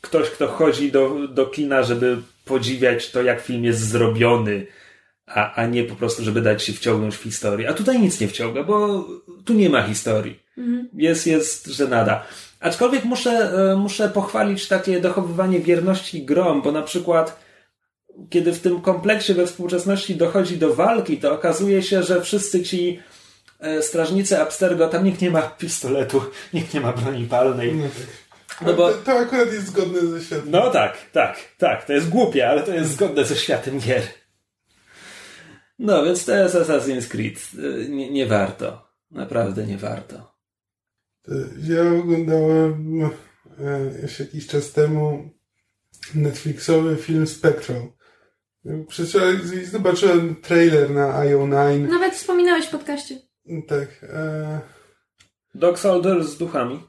Ktoś, kto chodzi do, do kina, żeby podziwiać to, jak film jest zrobiony, a, a nie po prostu, żeby dać się wciągnąć w historię. A tutaj nic nie wciąga, bo tu nie ma historii. Mhm. Jest, jest żenada. Aczkolwiek muszę, e, muszę pochwalić takie dochowywanie wierności grom, bo na przykład kiedy w tym kompleksie we współczesności dochodzi do walki, to okazuje się, że wszyscy ci e, strażnicy Abstergo, tam nikt nie ma pistoletu, [LAUGHS] nikt nie ma broni palnej. No, tak. no bo... to, to akurat jest zgodne ze światem. No tak, tak, tak. To jest głupie, ale to jest zgodne ze światem gier. No, więc to jest Assassin's Creed. E, nie, nie warto. Naprawdę nie warto. Ja oglądałem e, jeszcze jakiś czas temu Netflixowy film Spectral. Zobaczyłem trailer na IO9. Nawet wspominałeś w podcaście. Tak. E... Dog Soldiers z duchami.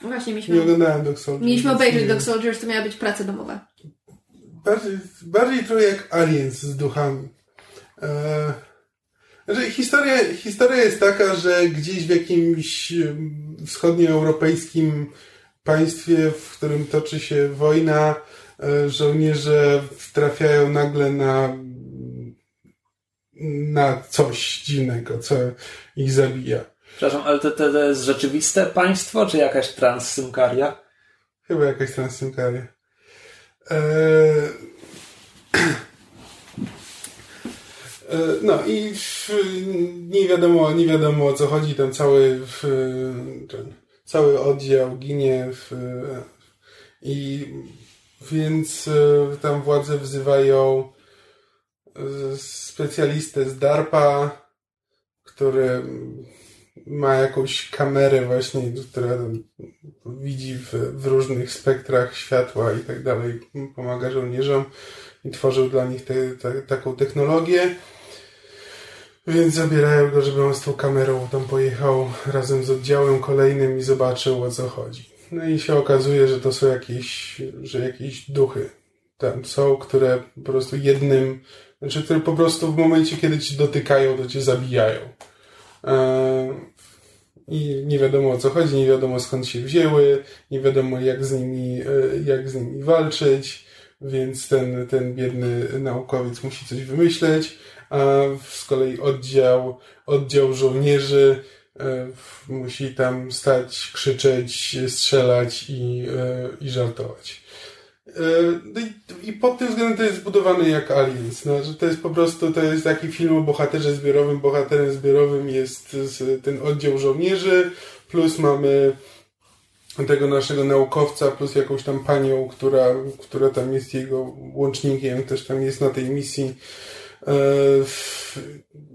Właśnie mieliśmy. Nie oglądałem Dog Soldiers. Mieliśmy obejrzeć Dog Soldiers, to miała być praca domowa. Bardziej, bardziej trochę jak Aliens z duchami. E... Znaczy, historia, historia jest taka, że gdzieś w jakimś wschodnioeuropejskim państwie, w którym toczy się wojna, żołnierze trafiają nagle na, na coś dziwnego, co ich zabija. Przepraszam, ale to, to jest rzeczywiste państwo, czy jakaś transsymkaria? Chyba jakaś transsymkaria. Eee... [CLEARS THROAT] E, no i nie wiadomo, nie wiadomo o co chodzi, tam cały, ten, cały oddział ginie w, i więc e, tam władze wzywają e, specjalistę z DARPA, który ma jakąś kamerę właśnie, która widzi w, w różnych spektrach światła i tak dalej, pomaga żołnierzom i tworzył dla nich te, te, taką technologię. Więc zabierają go, żeby on z tą kamerą tam pojechał razem z oddziałem kolejnym i zobaczył o co chodzi. No i się okazuje, że to są jakieś, że jakieś duchy tam są, które po prostu jednym, znaczy które po prostu w momencie, kiedy ci dotykają, to cię zabijają. Eee, I nie wiadomo o co chodzi, nie wiadomo skąd się wzięły, nie wiadomo jak z nimi, e, jak z nimi walczyć, więc ten, ten biedny naukowiec musi coś wymyśleć a z kolei oddział, oddział żołnierzy e, musi tam stać, krzyczeć, strzelać i, e, i żartować. no i, I pod tym względem to jest zbudowany jak Aliens, no, że to jest po prostu, to jest taki film o bohaterze zbiorowym. Bohaterem zbiorowym jest ten oddział żołnierzy, plus mamy tego naszego naukowca, plus jakąś tam panią, która, która tam jest jego łącznikiem, też tam jest na tej misji. E,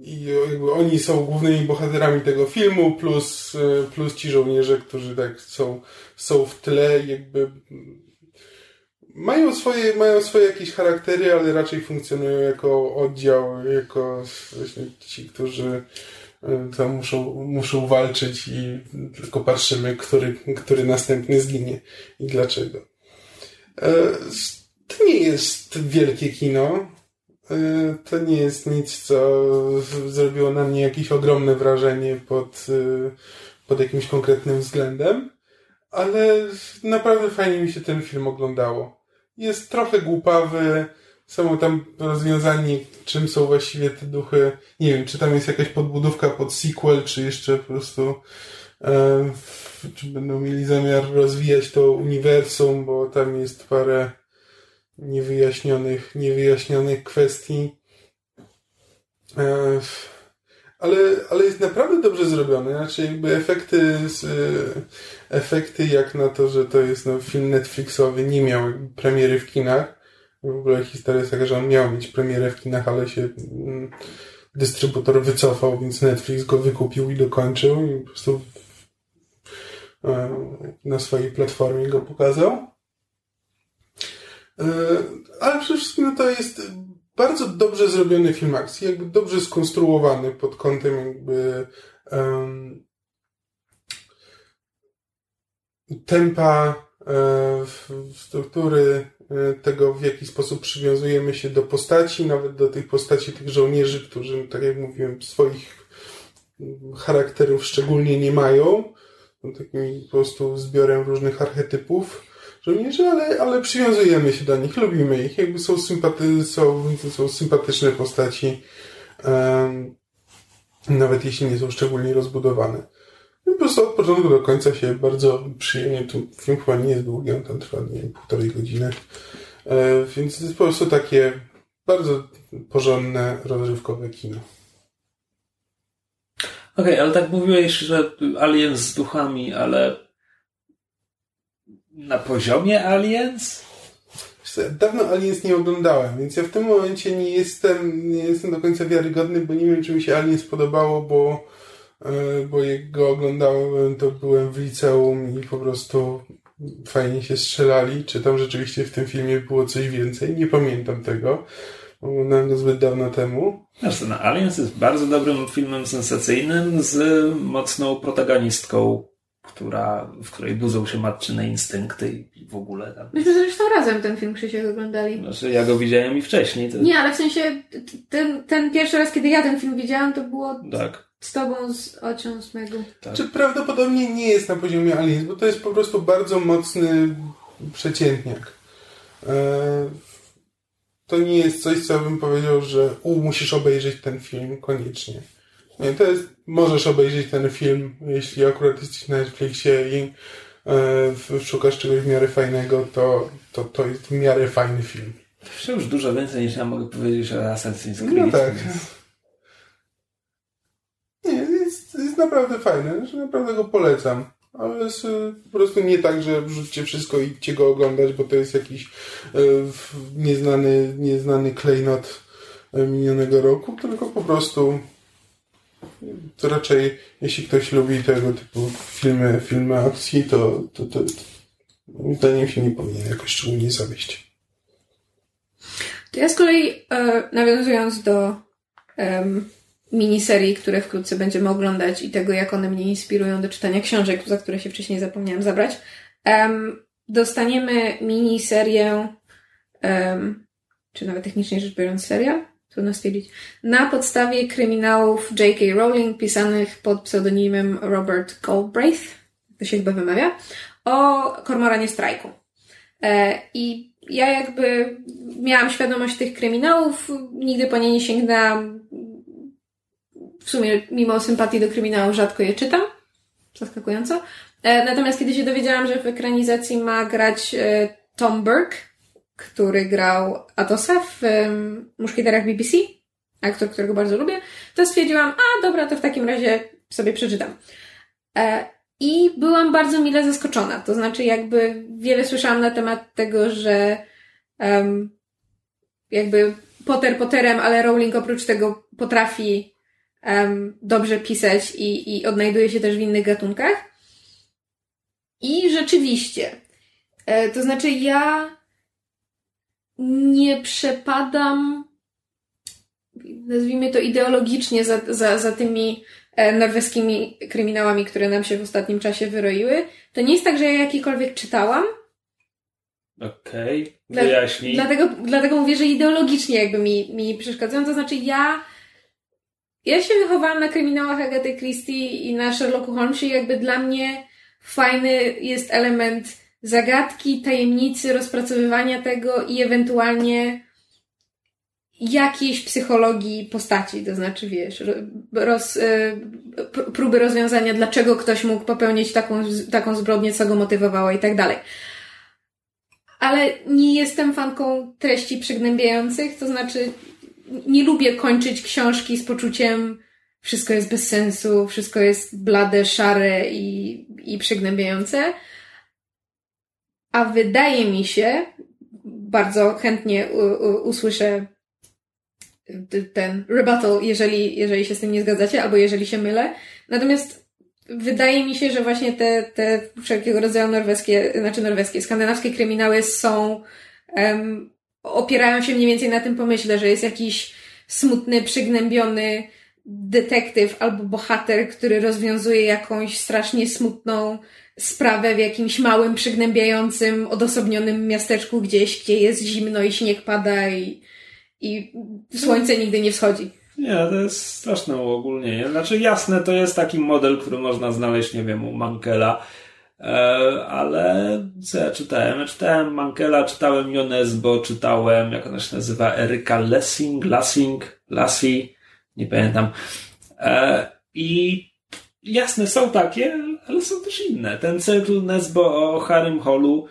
I oni są głównymi bohaterami tego filmu, plus, e, plus ci żołnierze, którzy tak są, są w tle, jakby mają swoje, mają swoje jakieś charaktery, ale raczej funkcjonują jako oddział, jako właśnie ci, którzy e, tam muszą, muszą walczyć i tylko patrzymy, który, który następny zginie i dlaczego. To nie jest wielkie kino. E, to nie jest nic, co zrobiło na mnie jakieś ogromne wrażenie pod, e, pod jakimś konkretnym względem, ale naprawdę fajnie mi się ten film oglądało. Jest trochę głupawy, są tam rozwiązani, czym są właściwie te duchy. Nie wiem, czy tam jest jakaś podbudówka pod sequel, czy jeszcze po prostu e, czy będą mieli zamiar rozwijać to uniwersum, bo tam jest parę niewyjaśnionych, niewyjaśnionych kwestii. E, ale, ale jest naprawdę dobrze zrobione. Znaczy, jakby efekty, z, efekty jak na to, że to jest no, film Netflixowy, nie miał premiery w kinach. W ogóle historia jest taka, że on miał mieć premierę w kinach, ale się mm, dystrybutor wycofał, więc Netflix go wykupił i dokończył i po prostu e, na swojej platformie go pokazał. E, ale przede wszystkim to jest bardzo dobrze zrobiony film akcji, jakby dobrze skonstruowany pod kątem jakby um, tempa, e, struktury e, tego, w jaki sposób przywiązujemy się do postaci, nawet do tych postaci tych żołnierzy, którzy, tak jak mówiłem, swoich charakterów szczególnie nie mają. Są takim po prostu zbiorem różnych archetypów żołnierzy, ale, ale przywiązujemy się do nich, lubimy ich, jakby są, sympaty, są, są sympatyczne postaci, um, nawet jeśli nie są szczególnie rozbudowane. I po prostu od początku do końca się bardzo przyjemnie, tu film chyba nie jest długi, on tam trwa, nie wiem, półtorej godziny, e, więc to jest po prostu takie bardzo porządne, rozrywkowe kino. Okej, okay, ale tak mówiłeś, że Alien z duchami, ale na poziomie Aliens? Dawno Aliens nie oglądałem, więc ja w tym momencie nie jestem, nie jestem do końca wiarygodny, bo nie wiem, czy mi się Aliens podobało, bo, e, bo jak go oglądałem, to byłem w liceum i po prostu fajnie się strzelali. Czy tam rzeczywiście w tym filmie było coś więcej? Nie pamiętam tego. Oglądałem go zbyt dawno temu. Zresztą no, Aliens jest bardzo dobrym filmem sensacyjnym z mocną protagonistką która, w której budzą się matczyne instynkty i w ogóle tam. Myśmy zresztą razem ten film Krzysiek oglądali. Znaczy, ja go widziałem i wcześniej. To... Nie, ale w sensie ten, ten pierwszy raz, kiedy ja ten film widziałam, to było tak. z tobą z Ocią Smegu. Tak. Czy prawdopodobnie nie jest na poziomie Aliens, bo to jest po prostu bardzo mocny przeciętniak. E, to nie jest coś, co bym powiedział, że u, musisz obejrzeć ten film koniecznie. Nie, to jest, możesz obejrzeć ten film, jeśli akurat jesteś na Netflixie i e, szukasz czegoś w miarę fajnego, to, to, to jest w miarę fajny film. To już dużo więcej niż ja mogę powiedzieć o Assassin's Creed. No tak. Nie, jest, jest naprawdę fajny, znaczy naprawdę go polecam. Ale jest e, po prostu nie tak, że wrzućcie wszystko i idźcie go oglądać, bo to jest jakiś e, nieznany, nieznany klejnot e, minionego roku, tylko po prostu to raczej, jeśli ktoś lubi tego typu filmy, filmy akcji, to, to, to, to moim zdaniem się nie powinien jakoś szczególnie zawieść. To ja z kolei, e, nawiązując do um, miniserii, które wkrótce będziemy oglądać i tego, jak one mnie inspirują do czytania książek, za które się wcześniej zapomniałam zabrać, dostaniemy miniserię, um, czy nawet technicznie rzecz biorąc serial, trudno stwierdzić, na podstawie kryminałów J.K. Rowling pisanych pod pseudonimem Robert Galbraith, to się chyba wymawia, o Kormoranie Strajku. E, I ja jakby miałam świadomość tych kryminałów, nigdy po nie nie sięgnęłam. W sumie, mimo sympatii do kryminału, rzadko je czytam. Zaskakująco. E, natomiast kiedy się dowiedziałam, że w ekranizacji ma grać e, Tom Burke, który grał Atosa w um, Muszkieterach BBC, aktor, którego bardzo lubię, to stwierdziłam, a dobra, to w takim razie sobie przeczytam. E, I byłam bardzo mile zaskoczona. To znaczy, jakby wiele słyszałam na temat tego, że um, jakby Potter Potterem, ale Rowling oprócz tego potrafi um, dobrze pisać i, i odnajduje się też w innych gatunkach. I rzeczywiście, e, to znaczy ja nie przepadam, nazwijmy to ideologicznie, za, za, za tymi e, norweskimi kryminałami, które nam się w ostatnim czasie wyroiły. To nie jest tak, że ja jakikolwiek czytałam. Okej, okay. wyjaśnij. dlatego, dlatego mówię, że ideologicznie jakby mi, mi przeszkadzają. To znaczy ja ja się wychowałam na kryminałach Agaty Christie i na Sherlocku Holmesie jakby dla mnie fajny jest element zagadki, tajemnicy, rozpracowywania tego i ewentualnie jakiejś psychologii postaci, to znaczy wiesz, roz, y, próby rozwiązania, dlaczego ktoś mógł popełnić taką, taką zbrodnię, co go motywowało i tak dalej. Ale nie jestem fanką treści przygnębiających, to znaczy nie lubię kończyć książki z poczuciem wszystko jest bez sensu, wszystko jest blade, szare i, i przygnębiające. A wydaje mi się, bardzo chętnie usłyszę ten rebuttal, jeżeli, jeżeli się z tym nie zgadzacie, albo jeżeli się mylę. Natomiast wydaje mi się, że właśnie te, te wszelkiego rodzaju norweskie, znaczy norweskie, skandynawskie kryminały są, um, opierają się mniej więcej na tym pomyśle, że jest jakiś smutny, przygnębiony detektyw albo bohater, który rozwiązuje jakąś strasznie smutną sprawę w jakimś małym, przygnębiającym, odosobnionym miasteczku gdzieś, gdzie jest zimno i śnieg pada i, i słońce nigdy nie wschodzi. Nie, to jest straszne uogólnienie. Znaczy jasne, to jest taki model, który można znaleźć, nie wiem, u Mankela, e, ale co ja czytałem? Ja czytałem Mankela, czytałem Jonesbo, czytałem, jak ona się nazywa, Eryka Lessing, Lassing, Lassie, nie pamiętam. E, I jasne, są takie, ale są też inne. Ten cykl Nesbo o Harrym Hollu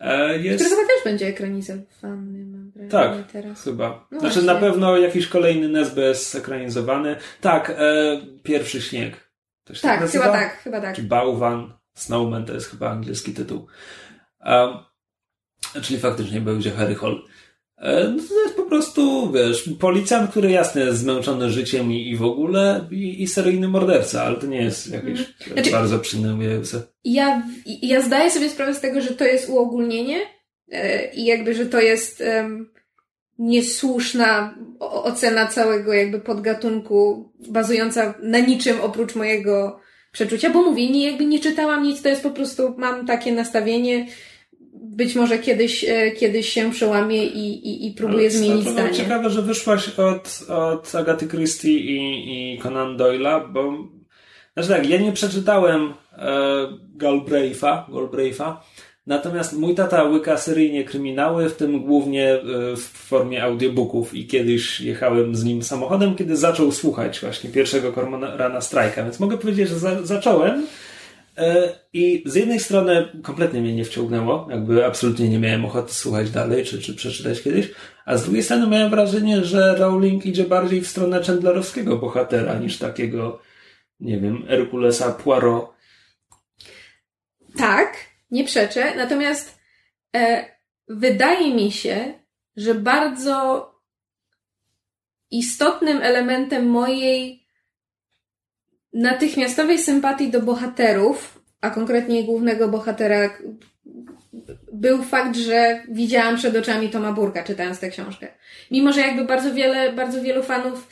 e, jest... Który chyba też będzie ekranizowany, tak, teraz. chyba. No znaczy właśnie. na pewno jakiś kolejny Nesbo jest ekranizowany. Tak, e, Pierwszy Śnieg. Się tak, tak chyba tak, chyba tak. Czy Bałwan, Snowman to jest chyba angielski tytuł. Um, czyli faktycznie będzie Harry Hall. E, no to jest po prostu, wiesz, policjant, który jasne jest zmęczony życiem i, i w ogóle i, i seryjny morderca, ale to nie jest jakieś mhm. znaczy, bardzo przygnębiające. Ja, ja zdaję sobie sprawę z tego, że to jest uogólnienie e, i jakby, że to jest um, niesłuszna ocena całego jakby podgatunku bazująca na niczym oprócz mojego przeczucia, bo mówię, nie, jakby nie czytałam nic, to jest po prostu, mam takie nastawienie, być może kiedyś, e, kiedyś się przełamie i, i, i próbuje Ale zmienić to, zdanie. ciekawe, że wyszłaś od, od Agaty Christie i, i Conan Doyle'a, bo znaczy tak, ja nie przeczytałem e, Galbraith'a, Galbraith'a, natomiast mój tata łyka seryjnie kryminały, w tym głównie e, w formie audiobooków i kiedyś jechałem z nim samochodem, kiedy zaczął słuchać właśnie pierwszego Cormorana Strajka, więc mogę powiedzieć, że za, zacząłem I z jednej strony kompletnie mnie nie wciągnęło, jakby absolutnie nie miałem ochoty słuchać dalej, czy, czy przeczytać kiedyś, a z drugiej strony miałem wrażenie, że Rowling idzie bardziej w stronę Chandlerowskiego bohatera niż takiego, nie wiem, Herkulesa Poirot. Tak, nie przeczę, natomiast e, wydaje mi się, że bardzo istotnym elementem mojej natychmiastowej sympatii do bohaterów, a konkretnie głównego bohatera, był fakt, że widziałam przed oczami Toma Burka czytając tę książkę. Mimo, że jakby bardzo wiele, bardzo wielu fanów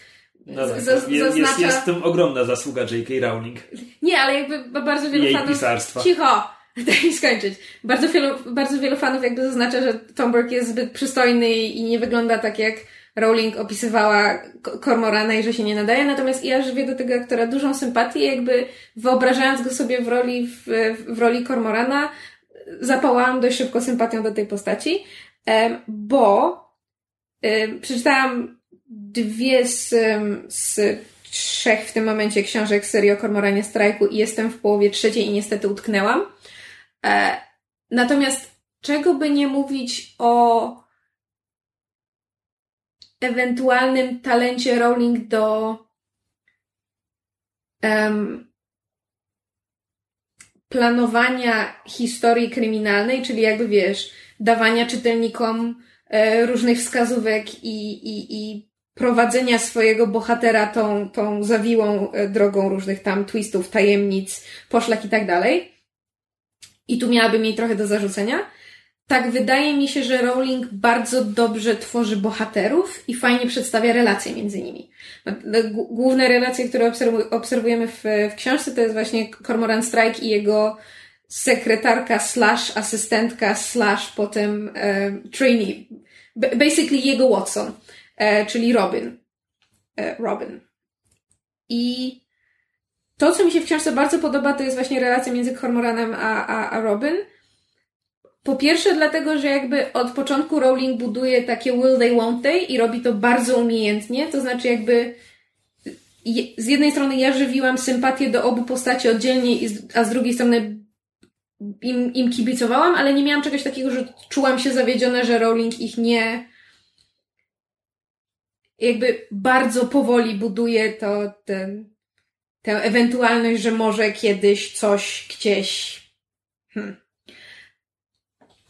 no tak, z, jest, zaznacza... jest w tym ogromna zasługa J.K. Rowling. Nie, ale jakby bardzo wielu Jej fanów... pisarstwa. Cicho! [LAUGHS] Daj mi skończyć. Bardzo wielu, bardzo wielu fanów jakby zaznacza, że Tom Burke jest zbyt przystojny i nie wygląda tak jak Rowling opisywała Kormorana i że się nie nadaje, natomiast ja żywię do tego aktora dużą sympatię, jakby wyobrażając go sobie w roli, w, w roli Kormorana, zapałałam dość szybko sympatią do tej postaci, bo przeczytałam dwie z, z trzech w tym momencie książek serii o Kormoranie Strajku i jestem w połowie trzeciej i niestety utknęłam. E, natomiast czego by nie mówić o ewentualnym talencie Rowling do um, planowania historii kryminalnej, czyli jakby wiesz, dawania czytelnikom e, różnych wskazówek i, i, i prowadzenia swojego bohatera tą, tą zawiłą e, drogą różnych tam twistów, tajemnic, poszlak i tak dalej. I tu miałabym jej trochę do zarzucenia. Tak, wydaje mi się, że Rowling bardzo dobrze tworzy bohaterów i fajnie przedstawia relacje między nimi. Główne relacje, które obserwujemy w, w książce, to jest właśnie Cormoran Strike i jego sekretarka slash asystentka slash potem e, trainee. Basically jego Watson, e, czyli Robin. E, Robin. I to, co mi się w książce bardzo podoba, to jest właśnie relacja między Cormoranem a, a, a Robin. Po pierwsze, dlatego, że jakby od początku Rowling buduje takie will they, won't they i robi to bardzo umiejętnie, to znaczy jakby z jednej strony ja żywiłam sympatię do obu postaci oddzielnie, a z drugiej strony im, im kibicowałam, ale nie miałam czegoś takiego, że czułam się zawiedziona, że Rowling ich nie jakby bardzo powoli buduje to, ten, tę ewentualność, że może kiedyś coś gdzieś hmm.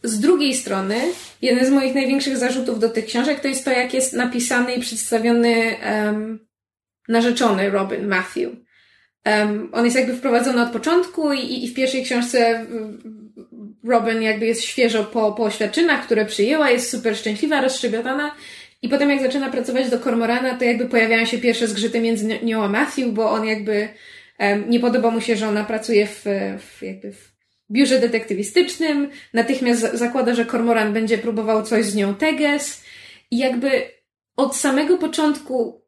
Z drugiej strony, jeden z moich największych zarzutów do tych książek to jest to, jak jest napisany i przedstawiony um, narzeczony Robin Matthew. Um, on jest jakby wprowadzony od początku i, i w pierwszej książce Robin jakby jest świeżo po, po oświadczynach, które przyjęła, jest super szczęśliwa, rozstrzybiotana i potem jak zaczyna pracować do Kormorana, to jakby pojawiają się pierwsze zgrzyty między nią a Matthew, bo on jakby um, nie podoba mu się, że ona pracuje w, w jakby w biurze detektywistycznym, natychmiast zakłada, że Kormoran będzie próbował coś z nią teges. I jakby od samego początku,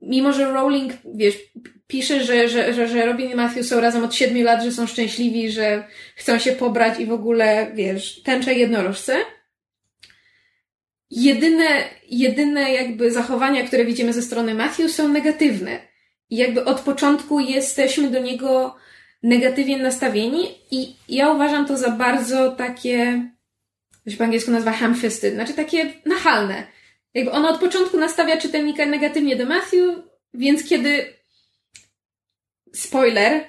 mimo że Rowling, wiesz, pisze, że, że, że, że Robin i Matthew są razem od siedmiu lat, że są szczęśliwi, że chcą się pobrać i w ogóle, wiesz, tęcze jednorożce, jedyne, jedyne jakby zachowania, które widzimy ze strony Matthew są negatywne. I jakby od początku jesteśmy do niego negatywnie nastawieni i ja uważam to za bardzo takie, to po angielsku nazywa ham-fisted, znaczy takie nachalne. Jakby ona od początku nastawia czytelnika negatywnie do Matthew, więc kiedy spoiler,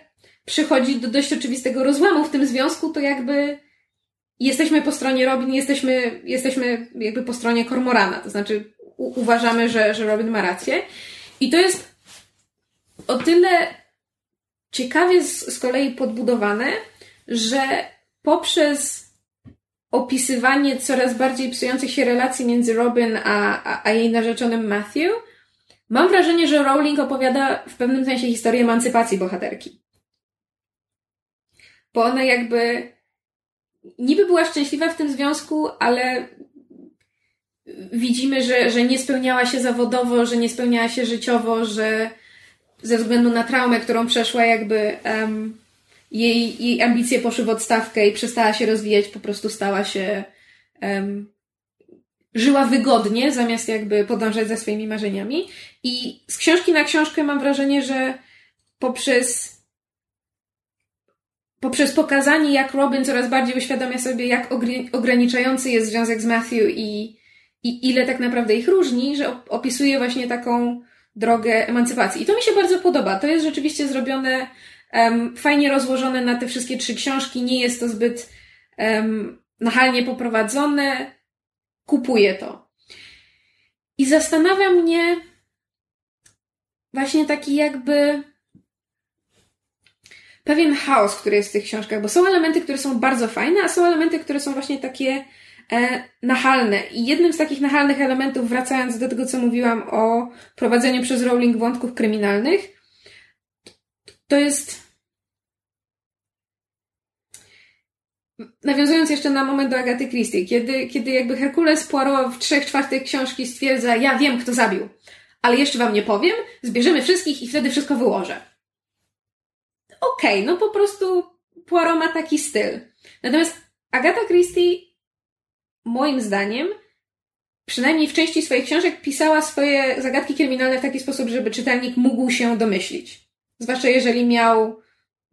przychodzi do dość oczywistego rozłamu w tym związku, to jakby jesteśmy po stronie Robin, jesteśmy, jesteśmy jakby po stronie Kormorana, to znaczy uważamy, że, że Robin ma rację. I to jest o tyle ciekawie z, z kolei podbudowane, że poprzez opisywanie coraz bardziej psujących się relacji między Robin a, a, a jej narzeczonym Matthew, mam wrażenie, że Rowling opowiada w pewnym sensie historię emancypacji bohaterki. Bo ona jakby niby była szczęśliwa w tym związku, ale widzimy, że, że nie spełniała się zawodowo, że nie spełniała się życiowo, że ze względu na traumę, którą przeszła, jakby um, jej, jej ambicje poszły w odstawkę i przestała się rozwijać, po prostu stała się. Um, żyła wygodnie, zamiast jakby podążać za swoimi marzeniami. I z książki na książkę mam wrażenie, że poprzez poprzez pokazanie, jak Robin coraz bardziej uświadamia sobie, jak ograniczający jest związek z Matthew i, i ile tak naprawdę ich różni, że opisuje właśnie taką drogę emancypacji. I to mi się bardzo podoba. To jest rzeczywiście zrobione um, fajnie rozłożone na te wszystkie trzy książki. Nie jest to zbyt um, nachalnie poprowadzone. Kupuję to. I zastanawia mnie właśnie taki jakby pewien chaos, który jest w tych książkach, bo są elementy, które są bardzo fajne, a są elementy, które są właśnie takie nachalne. I jednym z takich nachalnych elementów, wracając do tego, co mówiłam o prowadzeniu przez Rowling wątków kryminalnych, to jest. Nawiązując jeszcze na moment do Agaty Christie, kiedy, kiedy jakby Herkules Poirot w trzech czwartych książki stwierdza, ja wiem, kto zabił, ale jeszcze wam nie powiem, zbierzemy wszystkich i wtedy wszystko wyłożę. Okej, okay, no po prostu Poirot ma taki styl. Natomiast Agata Christie moim zdaniem, przynajmniej w części swoich książek, pisała swoje zagadki kryminalne w taki sposób, żeby czytelnik mógł się domyślić. Zwłaszcza jeżeli miał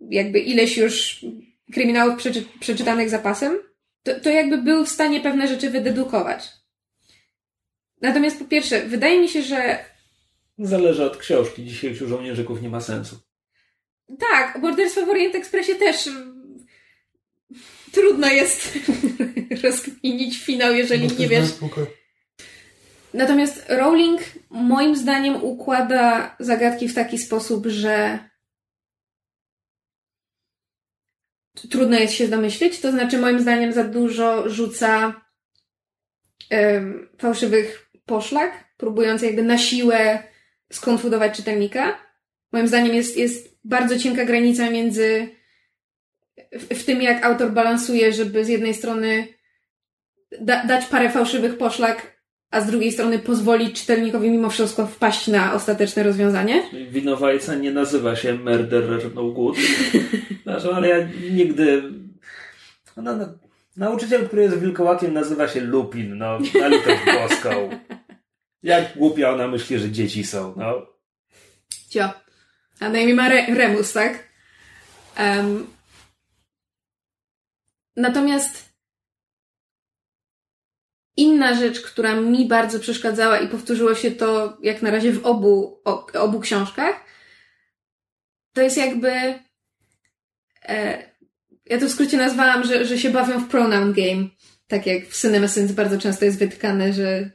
jakby ileś już kryminałów przeczy przeczytanych zapasem. to, to jakby był w stanie pewne rzeczy wydedukować. Natomiast po pierwsze, wydaje mi się, że Zależy od książki. Dzisiejszych żołnierzyków nie ma sensu. tak, morderstwo w Orient Expressie też trudno jest [LAUGHS] rozkminić finał, jeżeli nie wiesz. Natomiast Rowling moim zdaniem układa zagadki w taki sposób, że trudno jest się domyślić. To znaczy, moim zdaniem, za dużo rzuca fałszywych poszlak, próbując jakby na siłę skonfudować czytelnika. Moim zdaniem jest, jest bardzo cienka granica między w, tym, jak autor balansuje, żeby z jednej strony da, dać parę fałszywych poszlak, a z drugiej strony pozwolić czytelnikowi mimo wszystko wpaść na ostateczne rozwiązanie. Winowajca nie nazywa się Murderer No Good. [LAUGHS] Znaczy, ale ja nigdy... No, no, nauczyciel, który jest wilkołakiem nazywa się Lupin. No, na litość boską. Jak głupia ona myśli, że dzieci są. No, Cio. A na imię ma Re- Remus, tak? Em, natomiast inna rzecz, która mi bardzo przeszkadzała i powtórzyło się to jak na razie w obu, obu książkach, to jest jakby. E, ja to w skrócie nazwałam, że, że się bawią w pronoun game. Tak jak w Cinema Sins bardzo często jest wytkane, że,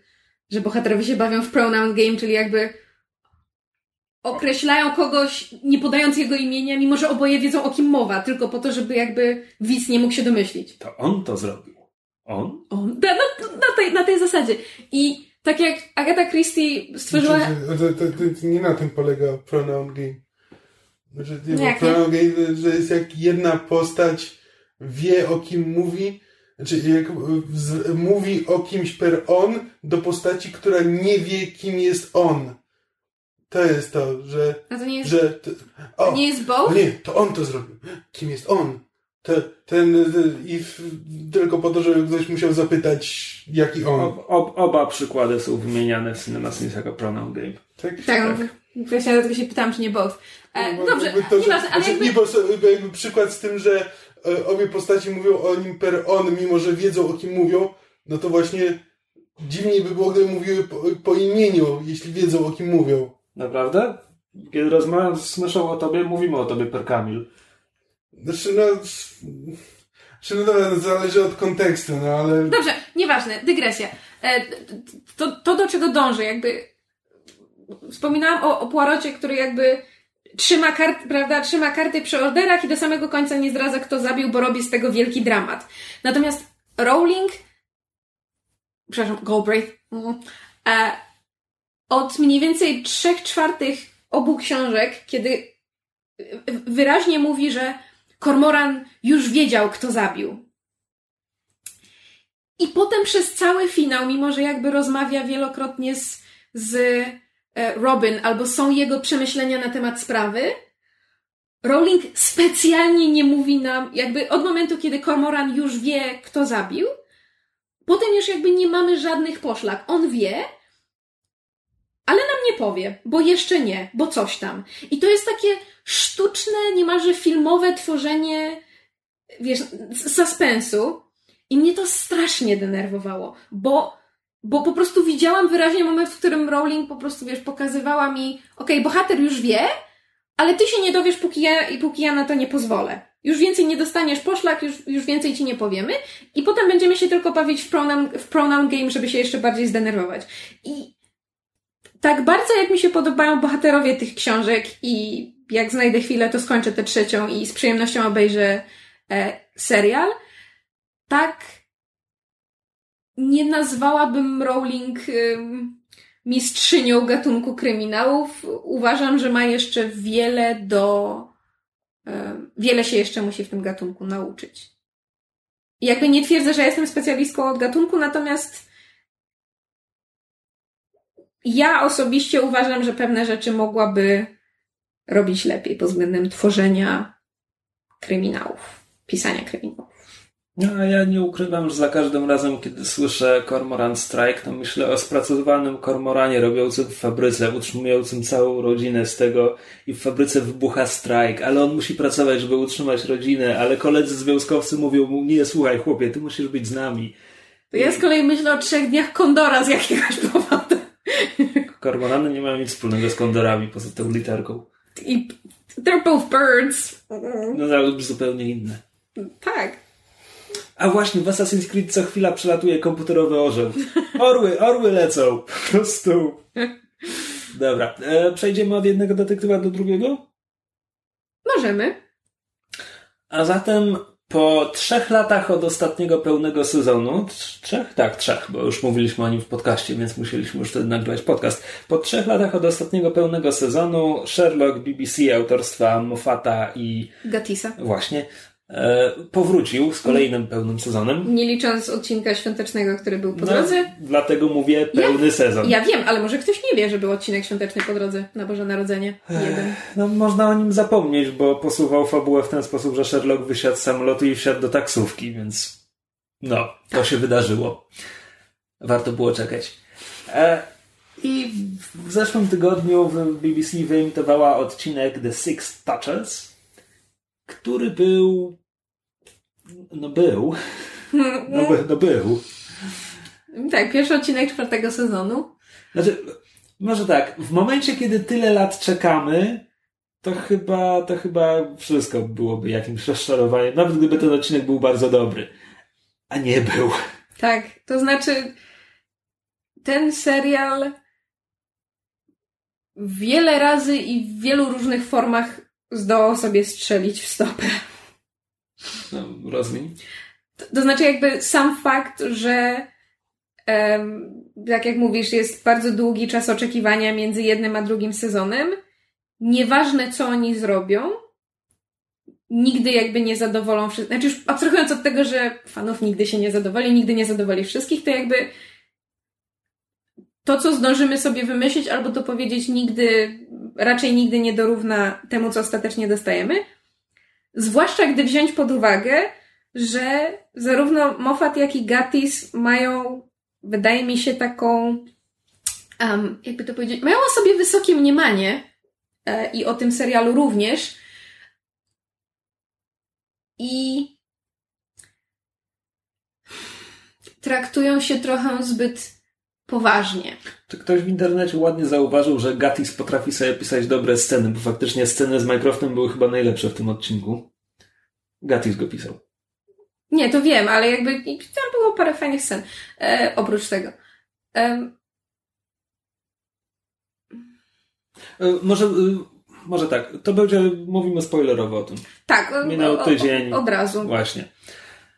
że bohaterowie się bawią w pronoun game, czyli jakby określają kogoś, nie podając jego imienia, mimo że oboje wiedzą o kim mowa, tylko po to, żeby jakby widz nie mógł się domyślić. to on to zrobił. On? O, na, na, na, tej, na tej zasadzie. I tak jak Agatha Christie stworzyła... Znaczy, to, to, to nie na tym polega pronoun game. Znaczy, nie, No jak pronoun game, że jest jak jedna postać wie o kim mówi, znaczy jak z, mówi o kimś per on do postaci, która nie wie kim jest on. To jest to, że, No to nie jest, że to o, nie jest both? nie, to on to zrobił. Kim jest on? Te, ten, ten i w, tylko po to, żeby ktoś musiał zapytać, jaki on. Ob, ob, oba przykłady są wymieniane w Cinema Sins jako pronoun game. Tak? Tak, no, właśnie dlatego się pytałam, czy nie both. E, No, dobrze, to, że- nieważne, ale znaczy, jakby... Nie, bo jakby przykład z tym, że e, obie postaci mówią o nim per on, mimo że wiedzą o kim mówią, no to właśnie dziwniej by było, gdyby mówiły po, po imieniu, jeśli wiedzą o kim mówią. Naprawdę? Kiedy rozmawiam z Myszą o tobie, mówimy o tobie per Kamil. Znaczy, no... s- Znaczy, no dobra, zależy od kontekstu, no ale... Dobrze, nieważne, dygresja. E, to, to, do czego dążę, jakby wspominałam o, o Poirocie, który jakby trzyma, kart, prawda, trzyma karty przy orderach i do samego końca nie zdradza, kto zabił, bo robi z tego wielki dramat. Natomiast Rowling, przepraszam, Galbraith, mm, e, od mniej więcej trzech czwartych obu książek, kiedy wyraźnie mówi, że Cormoran już wiedział, kto zabił. I potem przez cały finał, mimo że jakby rozmawia wielokrotnie z, z e, Robin, albo są jego przemyślenia na temat sprawy, Rowling specjalnie nie mówi nam, jakby od momentu, kiedy Cormoran już wie, kto zabił, potem już jakby nie mamy żadnych poszlak. On wie, ale nam nie powie, bo jeszcze nie, bo coś tam. I to jest takie sztuczne, niemalże filmowe tworzenie, wiesz, suspensu. I mnie to strasznie denerwowało, bo, bo po prostu widziałam wyraźnie moment, w którym Rowling po prostu, wiesz, pokazywała mi, okej, bohater już wie, ale ty się nie dowiesz, póki ja, i póki ja na to nie pozwolę. Już więcej nie dostaniesz poszlak, już, już więcej ci nie powiemy i potem będziemy się tylko bawić w pronoun, w pronoun game, żeby się jeszcze bardziej zdenerwować. I tak bardzo jak mi się podobają bohaterowie tych książek i jak znajdę chwilę, to skończę tę trzecią i z przyjemnością obejrzę e, serial, tak nie nazwałabym Rowling mistrzynią gatunku kryminałów. Uważam, że ma jeszcze wiele do. ym, wiele się jeszcze musi w tym gatunku nauczyć. Jakby nie twierdzę, że jestem specjalistką od gatunku, natomiast ja osobiście uważam, że pewne rzeczy mogłaby robić lepiej pod względem tworzenia kryminałów, pisania kryminałów. No, a ja nie ukrywam, że za każdym razem, kiedy słyszę Cormoran Strike, to myślę o spracowanym kormoranie robiącym w fabryce, utrzymującym całą rodzinę z tego i w fabryce wybucha strajk, ale on musi pracować, żeby utrzymać rodzinę, ale koledzy związkowcy mówią mu, nie, słuchaj chłopie, ty musisz być z nami. To ja z kolei myślę o trzech dniach kondora z jakiegoś [LAUGHS] powodu. Kormorany nie mają nic wspólnego z kondorami, poza tą literką. I they're both birds. No, ale zupełnie inne. Tak. A właśnie, w Assassin's Creed co chwila przelatuje komputerowy orzeł. Orły, orły lecą. Po prostu. Dobra, e, przejdziemy od jednego detektywa do drugiego? Możemy. A zatem po trzech latach od ostatniego pełnego sezonu, trzech? Tak, trzech, bo już mówiliśmy o nim w podcaście, więc musieliśmy już wtedy nagrywać podcast. Po trzech latach od ostatniego pełnego sezonu Sherlock BBC autorstwa Moffata i... Gatisa. Właśnie. E, powrócił z kolejnym pełnym sezonem. Nie licząc odcinka świątecznego, który był po drodze. No, dlatego mówię pełny ja, sezon. Ja wiem, ale może ktoś nie wie, że był odcinek świąteczny po drodze na Boże Narodzenie. Jeden. No, można o nim zapomnieć, bo posuwał fabułę w ten sposób, że Sherlock wysiadł z samolotu i wsiadł do taksówki, więc no, to się wydarzyło. Warto było czekać. E, I w zeszłym tygodniu BBC wyemitowała odcinek The Six Touchers, który był no był. [LAUGHS] No, by, no był. Tak, pierwszy odcinek czwartego sezonu. Znaczy, może tak, w momencie, kiedy tyle lat czekamy, to chyba, to chyba wszystko byłoby jakimś rozczarowaniem, nawet gdyby ten odcinek był bardzo dobry. A nie był. Tak, to znaczy ten serial wiele razy i w wielu różnych formach zdołał sobie strzelić w stopę. No, rozwiń. To, to znaczy jakby sam fakt, że tak jak mówisz, jest bardzo długi czas oczekiwania między jednym a drugim sezonem. Nieważne, co oni zrobią, nigdy jakby nie zadowolą wszystkich. Znaczy już abstrahując od tego, że fanów nigdy się nie zadowoli, nigdy nie zadowoli wszystkich, to jakby to, co zdążymy sobie wymyślić albo to powiedzieć nigdy, raczej nigdy nie dorówna temu, co ostatecznie dostajemy. Zwłaszcza gdy wziąć pod uwagę, że zarówno Moffat, jak i Gatis mają, wydaje mi się, taką, um, jakby to powiedzieć, mają o sobie wysokie mniemanie e, i o tym serialu również. I traktują się trochę zbyt poważnie. Czy ktoś w internecie ładnie zauważył, że Gatis potrafi sobie pisać dobre sceny, bo faktycznie sceny z Minecraftem były chyba najlepsze w tym odcinku. Gatis go pisał. Nie, to wiem, ale jakby tam było parę fajnych scen. E, oprócz tego. E... E, może, e, może tak, to będzie, mówimy spoilerowo o tym. Tak, Minął tydzień. O, od razu. Właśnie.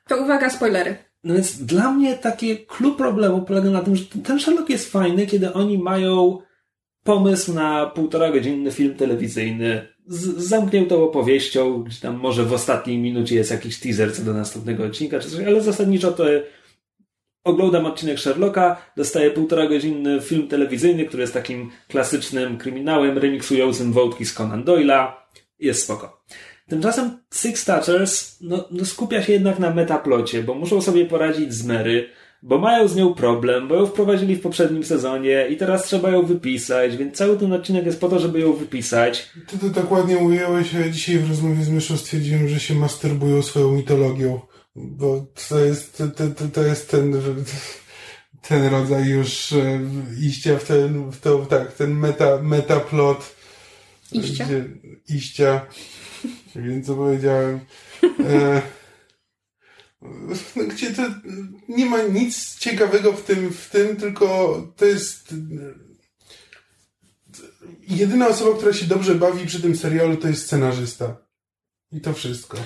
To uwaga, spoilery. No więc dla mnie takie klub problemu polega na tym, że ten Sherlock jest fajny, kiedy oni mają pomysł na półtora godzinny film telewizyjny z zamkniętą opowieścią, gdzie tam może w ostatniej minucie jest jakiś teaser co do następnego odcinka czy coś, ale zasadniczo to oglądam odcinek Sherlocka, dostaję półtora godzinny film telewizyjny, który jest takim klasycznym kryminałem remiksującym wątki z Conan Doyle'a. Jest spoko. Tymczasem Six Touchers no, no skupia się jednak na metaplocie, bo muszą sobie poradzić z Mary, bo mają z nią problem, bo ją wprowadzili w poprzednim sezonie i teraz trzeba ją wypisać, więc cały ten odcinek jest po to, żeby ją wypisać. Ty to tak ładnie ująłeś, a dzisiaj w rozmowie z Myszą stwierdziłem, że się masturbują swoją mitologią, bo to jest, to, to, to jest ten, ten rodzaj już e, iścia w ten, w to, tak, ten meta, metaplot. Iścia? Gdzie, iścia. Więc co powiedziałem. E, no, gdzie to nie ma nic ciekawego w tym, w tym, tylko to jest jedyna osoba, która się dobrze bawi przy tym serialu, to jest scenarzysta. I to wszystko.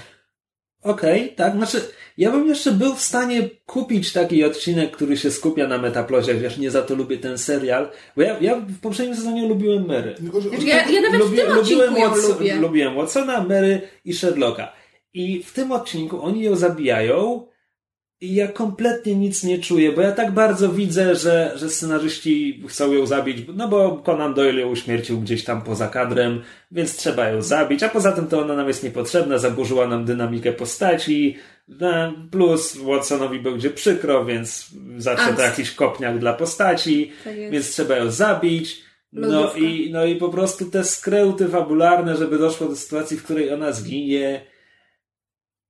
Okej, okay, tak. Znaczy, ja bym jeszcze był w stanie kupić taki odcinek, który się skupia na metaplozie, wiesz, nie za to lubię ten serial, bo ja, ja w poprzednim sezonie lubiłem Mary. Znaczy, ja, ja nawet Lubi, w tym lubiłem odcinku ją lubię. Lubiłem Watsona, Mary i Sherlocka. I w tym odcinku oni ją zabijają i ja kompletnie nic nie czuję, bo ja tak bardzo widzę, że, że scenarzyści chcą ją zabić, no bo Conan Doyle ją uśmiercił gdzieś tam poza kadrem, więc trzeba ją zabić, a poza tym to ona nam jest niepotrzebna, zaburzyła nam dynamikę postaci, no, plus Watsonowi będzie przykro, więc zawsze to jakiś kopniak dla postaci, tak więc trzeba ją zabić. No i, no i po prostu te skreuty fabularne, żeby doszło do sytuacji, w której ona zginie.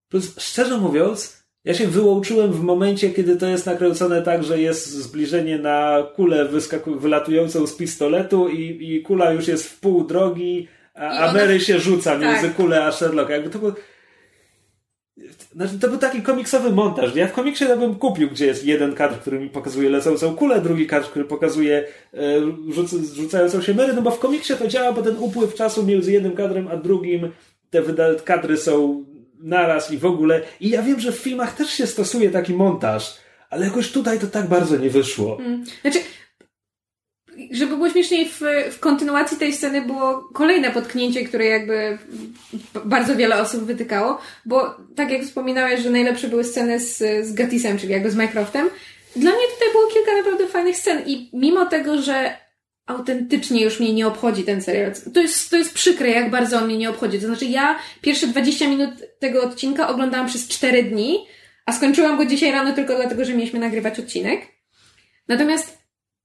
Plus, szczerze mówiąc, ja się wyłączyłem w momencie, kiedy to jest nakręcone tak, że jest zbliżenie na kulę wylatującą z pistoletu i, i kula już jest w pół drogi, a, Mary się rzuca tak. między kulę a Sherlock. Jakby to był... Znaczy, to był taki komiksowy montaż. Ja w komiksie to bym kupił, gdzie jest jeden kadr, który mi pokazuje lecącą kulę, drugi kadr, który pokazuje e, rzuc rzucającą się Mary, no bo w komiksie to działa, bo ten upływ czasu między jednym kadrem a drugim, te kadry są naraz i w ogóle. I ja wiem, że w filmach też się stosuje taki montaż, ale jakoś tutaj to tak bardzo nie wyszło. Hmm. Znaczy, żeby było śmieszniej, w, w kontynuacji tej sceny było kolejne potknięcie, które jakby bardzo wiele osób wytykało, bo tak jak wspominałeś, że najlepsze były sceny z, z Gatisem, czyli jakby z Mycroftem, dla mnie tutaj było kilka naprawdę fajnych scen i mimo tego, że autentycznie już mnie nie obchodzi ten serial. To jest, to jest przykre, jak bardzo on mnie nie obchodzi. To znaczy, ja pierwsze 20 minut tego odcinka oglądałam przez 4 dni, a skończyłam go dzisiaj rano tylko dlatego, że mieliśmy nagrywać odcinek. Natomiast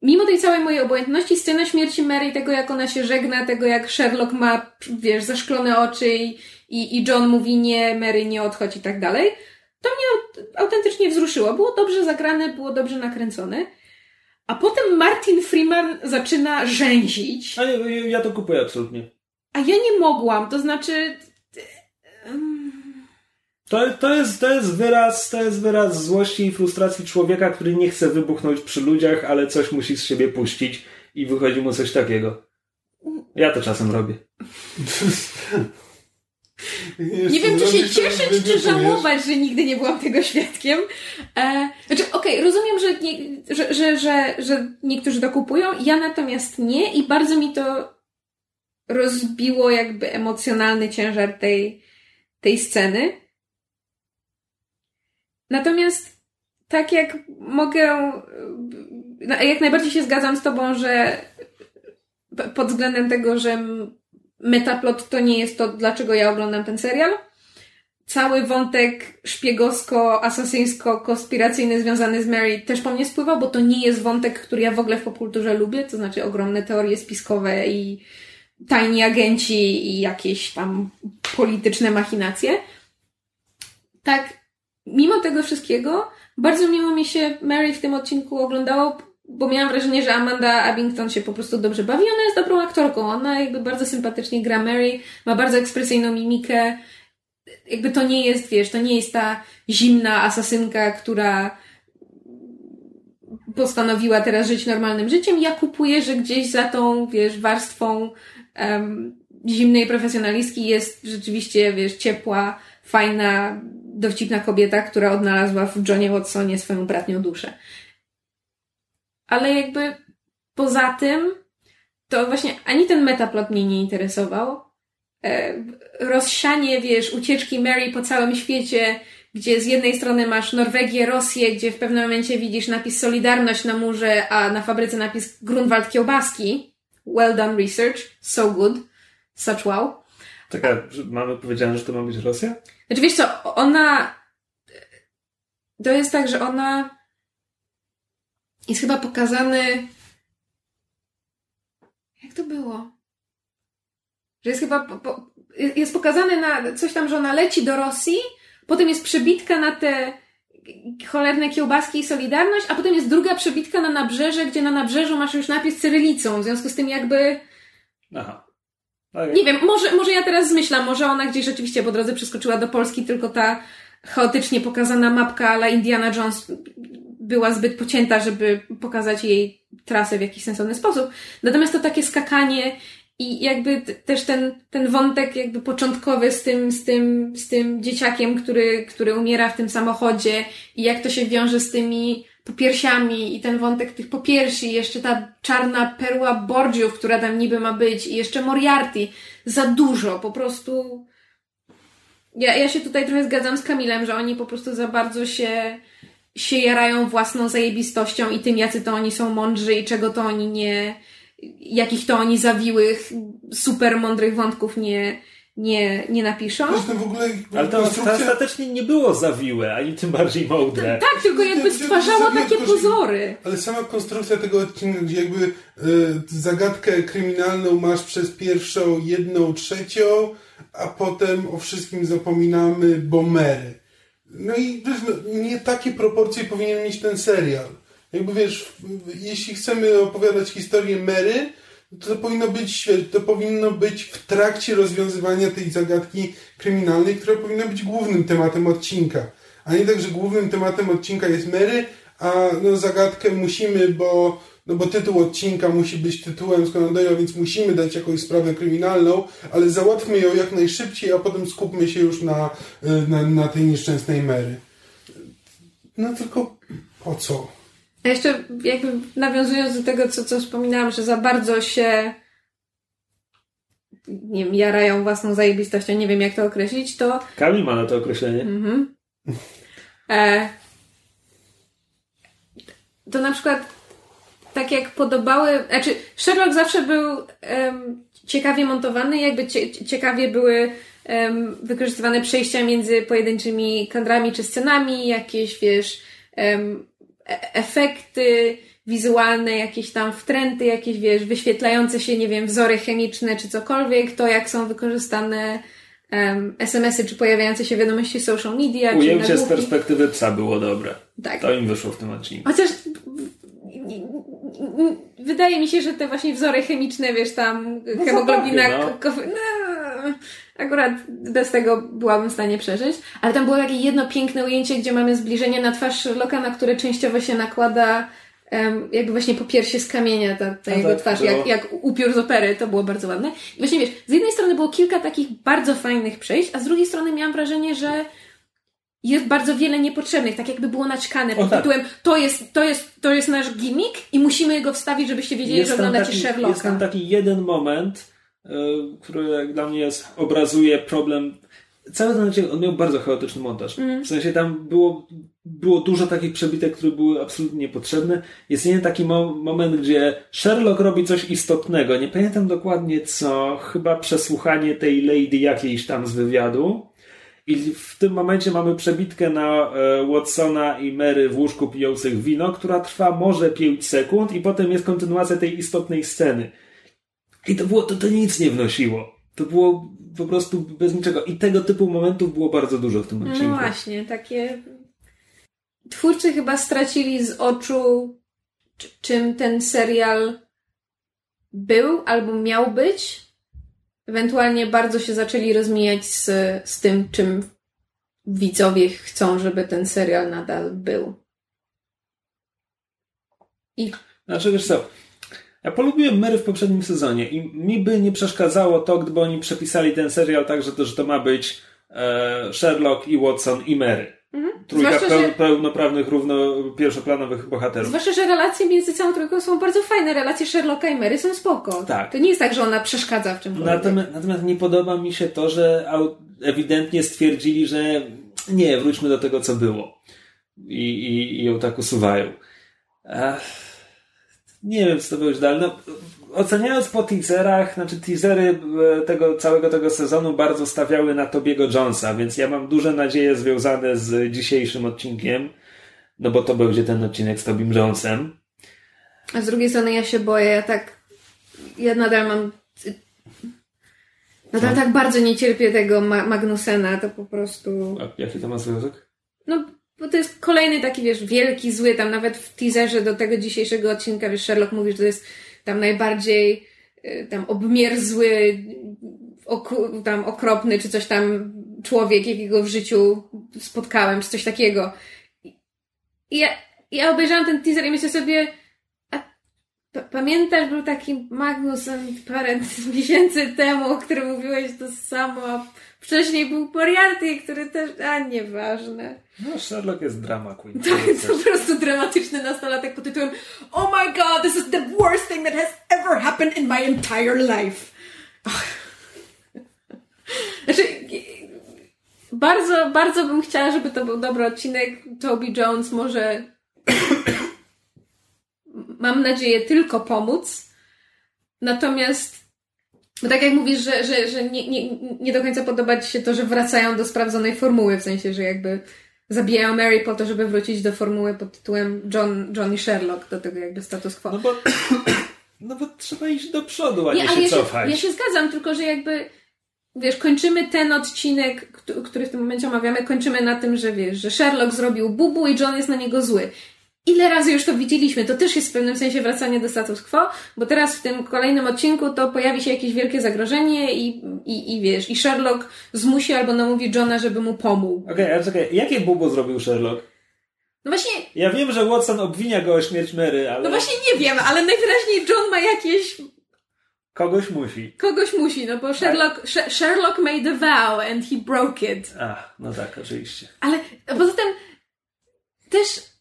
mimo tej całej mojej obojętności, scena śmierci Mary, tego jak ona się żegna, tego jak Sherlock ma, wiesz, zaszklone oczy i, i, John mówi nie, Mary nie odchodź i tak dalej, to mnie autentycznie wzruszyło. Było dobrze zagrane, było dobrze nakręcone. A potem Martin Freeman zaczyna rzęzić. A nie, ja to kupuję absolutnie. A ja nie mogłam, to znaczy... To, to, jest, to, jest wyraz, to jest wyraz złości i frustracji człowieka, który nie chce wybuchnąć przy ludziach, ale coś musi z siebie puścić i wychodzi mu coś takiego. Ja to czasem robię. [LAUGHS] nie wiem, czy się cieszyć, czy żałować, że nigdy nie byłam tego świadkiem. E, znaczy, okej, okay, rozumiem, że, nie, że, że, że, że niektórzy to kupują, ja natomiast nie i bardzo mi to rozbiło jakby emocjonalny ciężar tej, tej sceny. Natomiast tak jak mogę, no, jak najbardziej się zgadzam z Tobą, że pod względem tego, że metaplot to nie jest to, dlaczego ja oglądam ten serial. Cały wątek szpiegowsko-asasyńsko-konspiracyjny związany z Mary też po mnie spływał, bo to nie jest wątek, który ja w ogóle w popkulturze lubię, to znaczy ogromne teorie spiskowe i tajni agenci i jakieś tam polityczne machinacje. Tak, mimo tego wszystkiego, bardzo miło mi się Mary w tym odcinku oglądało, bo miałam wrażenie, że Amanda Abington się po prostu dobrze bawi. Ona jest dobrą aktorką. Ona jakby bardzo sympatycznie gra Mary, ma bardzo ekspresyjną mimikę. Jakby to nie jest, wiesz, to nie jest ta zimna asasynka, która postanowiła teraz żyć normalnym życiem. Ja kupuję, że gdzieś za tą, wiesz, warstwą um, zimnej profesjonalistki jest rzeczywiście, wiesz, ciepła, fajna, dowcipna kobieta, która odnalazła w Johnie Watsonie swoją bratnią duszę ale jakby poza tym, to właśnie ani ten metaplot mnie nie interesował. E, rozsianie, wiesz, ucieczki Mary po całym świecie, gdzie z jednej strony masz Norwegię, Rosję, gdzie w pewnym momencie widzisz napis Solidarność na murze, a na fabryce napis Grunwald Kiełbaski. Well done research, so good, such wow. Taka, mamy powiedziane, że to ma być Rosja? Znaczy wiesz co, ona... To jest tak, że ona jest chyba pokazany. Jak to było? Że jest chyba. Po, po, jest pokazany na coś tam, że ona leci do Rosji, potem jest przebitka na te cholerne kiełbaski i Solidarność, a potem jest druga przebitka na nabrzeże, gdzie na nabrzeżu masz już napis cyrylicą, w związku z tym jakby... Aha. Okay. Nie wiem, może, może ja teraz zmyślam, może ona gdzieś rzeczywiście po drodze przeskoczyła do Polski, tylko ta chaotycznie pokazana mapka ala Indiana Jones była zbyt pocięta, żeby pokazać jej trasę w jakiś sensowny sposób. Natomiast to takie skakanie i jakby też ten, ten wątek jakby początkowy z tym, z tym, z tym dzieciakiem, który, który umiera w tym samochodzie i jak to się wiąże z tymi popiersiami i ten wątek tych popiersi, jeszcze ta czarna perła Borgiów, która tam niby ma być i jeszcze Moriarty. Za dużo, po prostu... Ja, ja się tutaj trochę zgadzam z Kamilem, że oni po prostu za bardzo się się jarają własną zajebistością i tym, jacy to oni są mądrzy i czego to oni nie, jakich to oni zawiłych, super mądrych wątków nie, nie, nie napiszą. Zresztą w ogóle Ale to, to konstrukcja- ostatecznie nie było zawiłe, ani tym bardziej mądre. Tak, tylko jakby stwarzało takie pozory. Ale sama konstrukcja tego odcinka, gdzie jakby y, zagadkę kryminalną masz przez pierwszą jedną trzecią, a potem o wszystkim zapominamy, bo Mary. No i wiesz, no, nie takie proporcje powinien mieć ten serial. Jakby wiesz, jeśli chcemy opowiadać historię Mary, to, to powinno być, to powinno być w trakcie rozwiązywania tej zagadki kryminalnej, która powinna być głównym tematem odcinka. A nie tak, że głównym tematem odcinka jest Mary, a no, zagadkę musimy, bo, no, bo tytuł odcinka musi być tytułem z Conan więc musimy dać jakąś sprawę kryminalną, ale załatwmy ją jak najszybciej, a potem skupmy się już na, na, na tej nieszczęsnej Mary. No tylko po co? A jeszcze jakby nawiązując do tego, co, co wspominałam, że za bardzo się nie wiem, jarają własną zajebistością, nie wiem jak to określić, to Kamil ma na to określenie. Mhm. E, to na przykład tak jak podobały, znaczy Sherlock zawsze był em, ciekawie montowany, jakby cie, ciekawie były em, wykorzystywane przejścia między pojedynczymi kadrami czy scenami, jakieś wiesz e- efekty wizualne, jakieś tam wtręty, jakieś wiesz wyświetlające się, nie wiem, wzory chemiczne czy cokolwiek, to jak są wykorzystane em, SMS-y czy pojawiające się wiadomości social media, czy Ujęcie z nagłówki. perspektywy psa było dobre. Tak. To im wyszło w tym odcinku. Chociaż wydaje mi się, że te właśnie wzory chemiczne, wiesz, tam hemoglobina, zapachy, no. kof- no, akurat bez tego byłabym w stanie przeżyć, ale tam było takie jedno piękne ujęcie, gdzie mamy zbliżenie na twarz Sherlocka, na które częściowo się nakłada jakby właśnie po piersie z kamienia ta, ta jego tak, twarz, to- jak, jak upiór z opery, to było bardzo ładne. I właśnie wiesz, z jednej strony było kilka takich bardzo fajnych przejść, a z drugiej strony miałam wrażenie, że jest bardzo wiele niepotrzebnych, tak jakby było naćkane pod tak. tytułem to jest, to, jest, to jest nasz gimmick i musimy go wstawić, żebyście wiedzieli, że tam oglądacie taki, Sherlocka. jest tam taki jeden moment, y, który jak dla mnie jest, obrazuje problem. Cały ten odcinek, on miał bardzo chaotyczny montaż. Mm. W sensie tam było, było dużo takich przebitek, które były absolutnie niepotrzebne. Jest jeden taki mo- moment, gdzie Sherlock robi coś istotnego. Nie pamiętam dokładnie co. Chyba przesłuchanie tej lady jakiejś tam z wywiadu. I w tym momencie mamy przebitkę na e, Watsona i Mary w łóżku pijących wino, która trwa może 5 sekund i potem jest kontynuacja tej istotnej sceny. I to było, to, to nic nie wnosiło. To było po prostu bez niczego. I tego typu momentów było bardzo dużo w tym odcinku. No właśnie, takie. Twórcy chyba stracili z oczu, czy- czym ten serial był albo miał być. Ewentualnie bardzo się zaczęli rozmijać z, z tym, czym widzowie chcą, żeby ten serial nadal był. I Znaczy, wiesz co, ja polubiłem Mary w poprzednim sezonie i mi by nie przeszkadzało to, gdyby oni przepisali ten serial tak, że to, że to ma być e, Sherlock i Watson i Mary. Trójka Zwłaszcza, peł, że- pełnoprawnych, równo pierwszoplanowych bohaterów. Zwłaszcza, że relacje między całą trójką są bardzo fajne. Relacje Sherlocka i Mary są spoko. Tak. To nie jest tak, że ona przeszkadza w czymkolwiek. Natomiast, natomiast nie podoba mi się to, że ewidentnie stwierdzili, że nie, wróćmy do tego, co było. I, i, i ją tak usuwają. Nie wiem, co to będzie dalej. No, oceniając po teaserach, znaczy teasery e, tego całego tego sezonu bardzo stawiały na Tobiego Jonesa, więc ja mam duże nadzieje związane z dzisiejszym odcinkiem, no bo to będzie ten odcinek z Tobim Jonesem. A z drugiej strony ja się boję, ja tak. Ja nadal mam. Nadal Co? tak bardzo nie cierpię tego Ma- Magnusena, to po prostu. A jaki to ma związek? No, bo to jest kolejny taki, wiesz, wielki, zły. Tam nawet w teaserze do tego dzisiejszego odcinka, wiesz, Sherlock mówi, że to jest tam najbardziej y, tam obmierzły, ok- tam okropny, czy coś tam człowiek, jakiego w życiu spotkałem, czy coś takiego. I ja, ja obejrzałam ten teaser i myślę sobie, pamiętasz, był taki Magnus parę miesięcy temu, o którym mówiłeś to samo, wcześniej był Moriarty, który też, a nieważne. No, Sherlock jest drama queen. Tak, jest po prostu dramatyczny nastolatek pod tytułem Oh my god, this is the worst thing that has ever happened in my entire life. Znaczy, bardzo, bardzo bym chciała, żeby to był dobry odcinek. Toby Jones może [COUGHS] mam nadzieję tylko pomóc. Natomiast bo tak jak mówisz, że, że, że nie, nie, nie do końca podoba Ci się to, że wracają do sprawdzonej formuły, w sensie, że jakby zabijają Mary po to, żeby wrócić do formuły pod tytułem John, John i Sherlock, do tego jakby status quo. No bo, [CLEARS THROAT] no bo trzeba iść do przodu, a nie, nie się ale cofać. Ja się, ja się zgadzam, tylko że jakby wiesz, kończymy ten odcinek, który w tym momencie omawiamy, kończymy na tym, że wiesz, że Sherlock zrobił bubu i John jest na niego zły. Ile razy już to widzieliśmy? To też jest w pewnym sensie wracanie do status quo, bo teraz w tym kolejnym odcinku to pojawi się jakieś wielkie zagrożenie i, i, i wiesz, i Sherlock zmusi albo namówi Johna, żeby mu pomógł. Okej, okay, ale czekaj, jakie bubu zrobił Sherlock? No właśnie. Ja wiem, że Watson obwinia go o śmierć Mary, ale. No właśnie nie wiem, ale najwyraźniej John ma jakieś. Kogoś musi. Kogoś musi, no bo Sherlock, Sherlock made a vow and he broke it. Ach, no tak, oczywiście. Ale poza tym też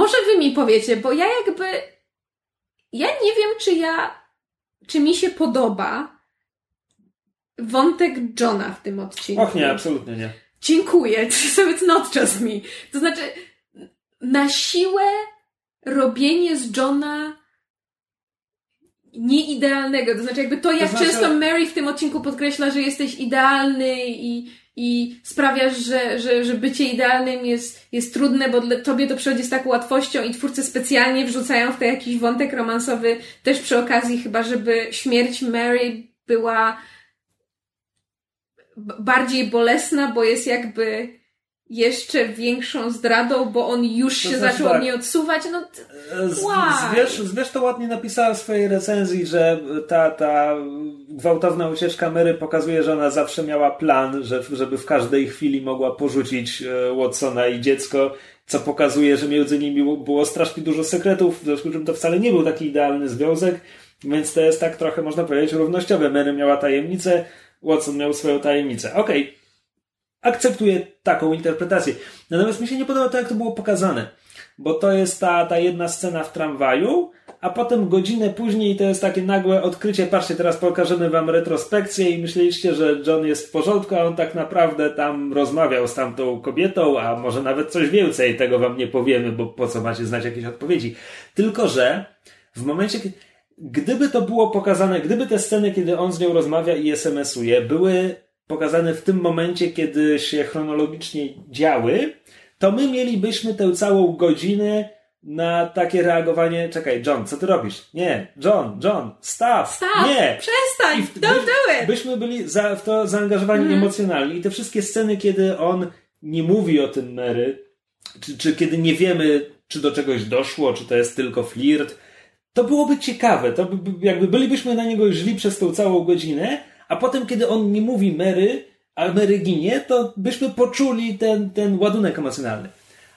może wy mi powiecie, bo ja jakby. Ja nie wiem, czy ja. Czy mi się podoba wątek Johna w tym odcinku. Och nie, absolutnie nie. Dziękuję. So it's not just me. To znaczy, na siłę robienie z Johna nieidealnego. To znaczy, jakby to, jak to znaczy... często Mary w tym odcinku podkreśla, że jesteś idealny i i sprawiasz, że, że, że bycie idealnym jest, jest trudne, bo dla, tobie to przychodzi z taką łatwością i twórcy specjalnie wrzucają w to jakiś wątek romansowy, też przy okazji chyba, żeby śmierć Mary była bardziej bolesna, bo jest jakby jeszcze większą zdradą, bo on już się znaczy, zaczął tak. od niej odsuwać. No, Zwierz, Zwierz to ładnie napisała w swojej recenzji, że ta, ta gwałtowna ucieczka Mary pokazuje, że ona zawsze miała plan, że, żeby w każdej chwili mogła porzucić e, Watsona i dziecko, co pokazuje, że między nimi było strasznie dużo sekretów, w związku z czym to wcale nie był taki idealny związek, więc to jest tak trochę, można powiedzieć, równościowe. Mary miała tajemnicę, Watson miał swoją tajemnicę. Okej, okay akceptuję taką interpretację. Natomiast mi się nie podoba to, jak to było pokazane. Bo to jest ta, ta jedna scena w tramwaju, a potem godzinę później to jest takie nagłe odkrycie. Patrzcie, teraz pokażemy wam retrospekcję i myśleliście, że John jest w porządku, a on tak naprawdę tam rozmawiał z tamtą kobietą, a może nawet coś więcej. Tego wam nie powiemy, bo po co macie znać jakieś odpowiedzi. Tylko, że w momencie, gdyby to było pokazane, gdyby te sceny, kiedy on z nią rozmawia i SMS-uje, były pokazane w tym momencie, kiedy się chronologicznie działy, to my mielibyśmy tę całą godzinę na takie reagowanie. Czekaj, John, co ty robisz? Nie, John, John, stop, stop nie. Przestań, w, don't do it. Byśmy byli za, w to zaangażowani mm. emocjonalnie i te wszystkie sceny, kiedy on nie mówi o tym Mary, czy, czy kiedy nie wiemy, czy do czegoś doszło, czy to jest tylko flirt, to byłoby ciekawe. To by, jakby bylibyśmy na niego źli przez tą całą godzinę, a potem, kiedy on nie mówi Mary, a Mary ginie, to byśmy poczuli ten, ten ładunek emocjonalny.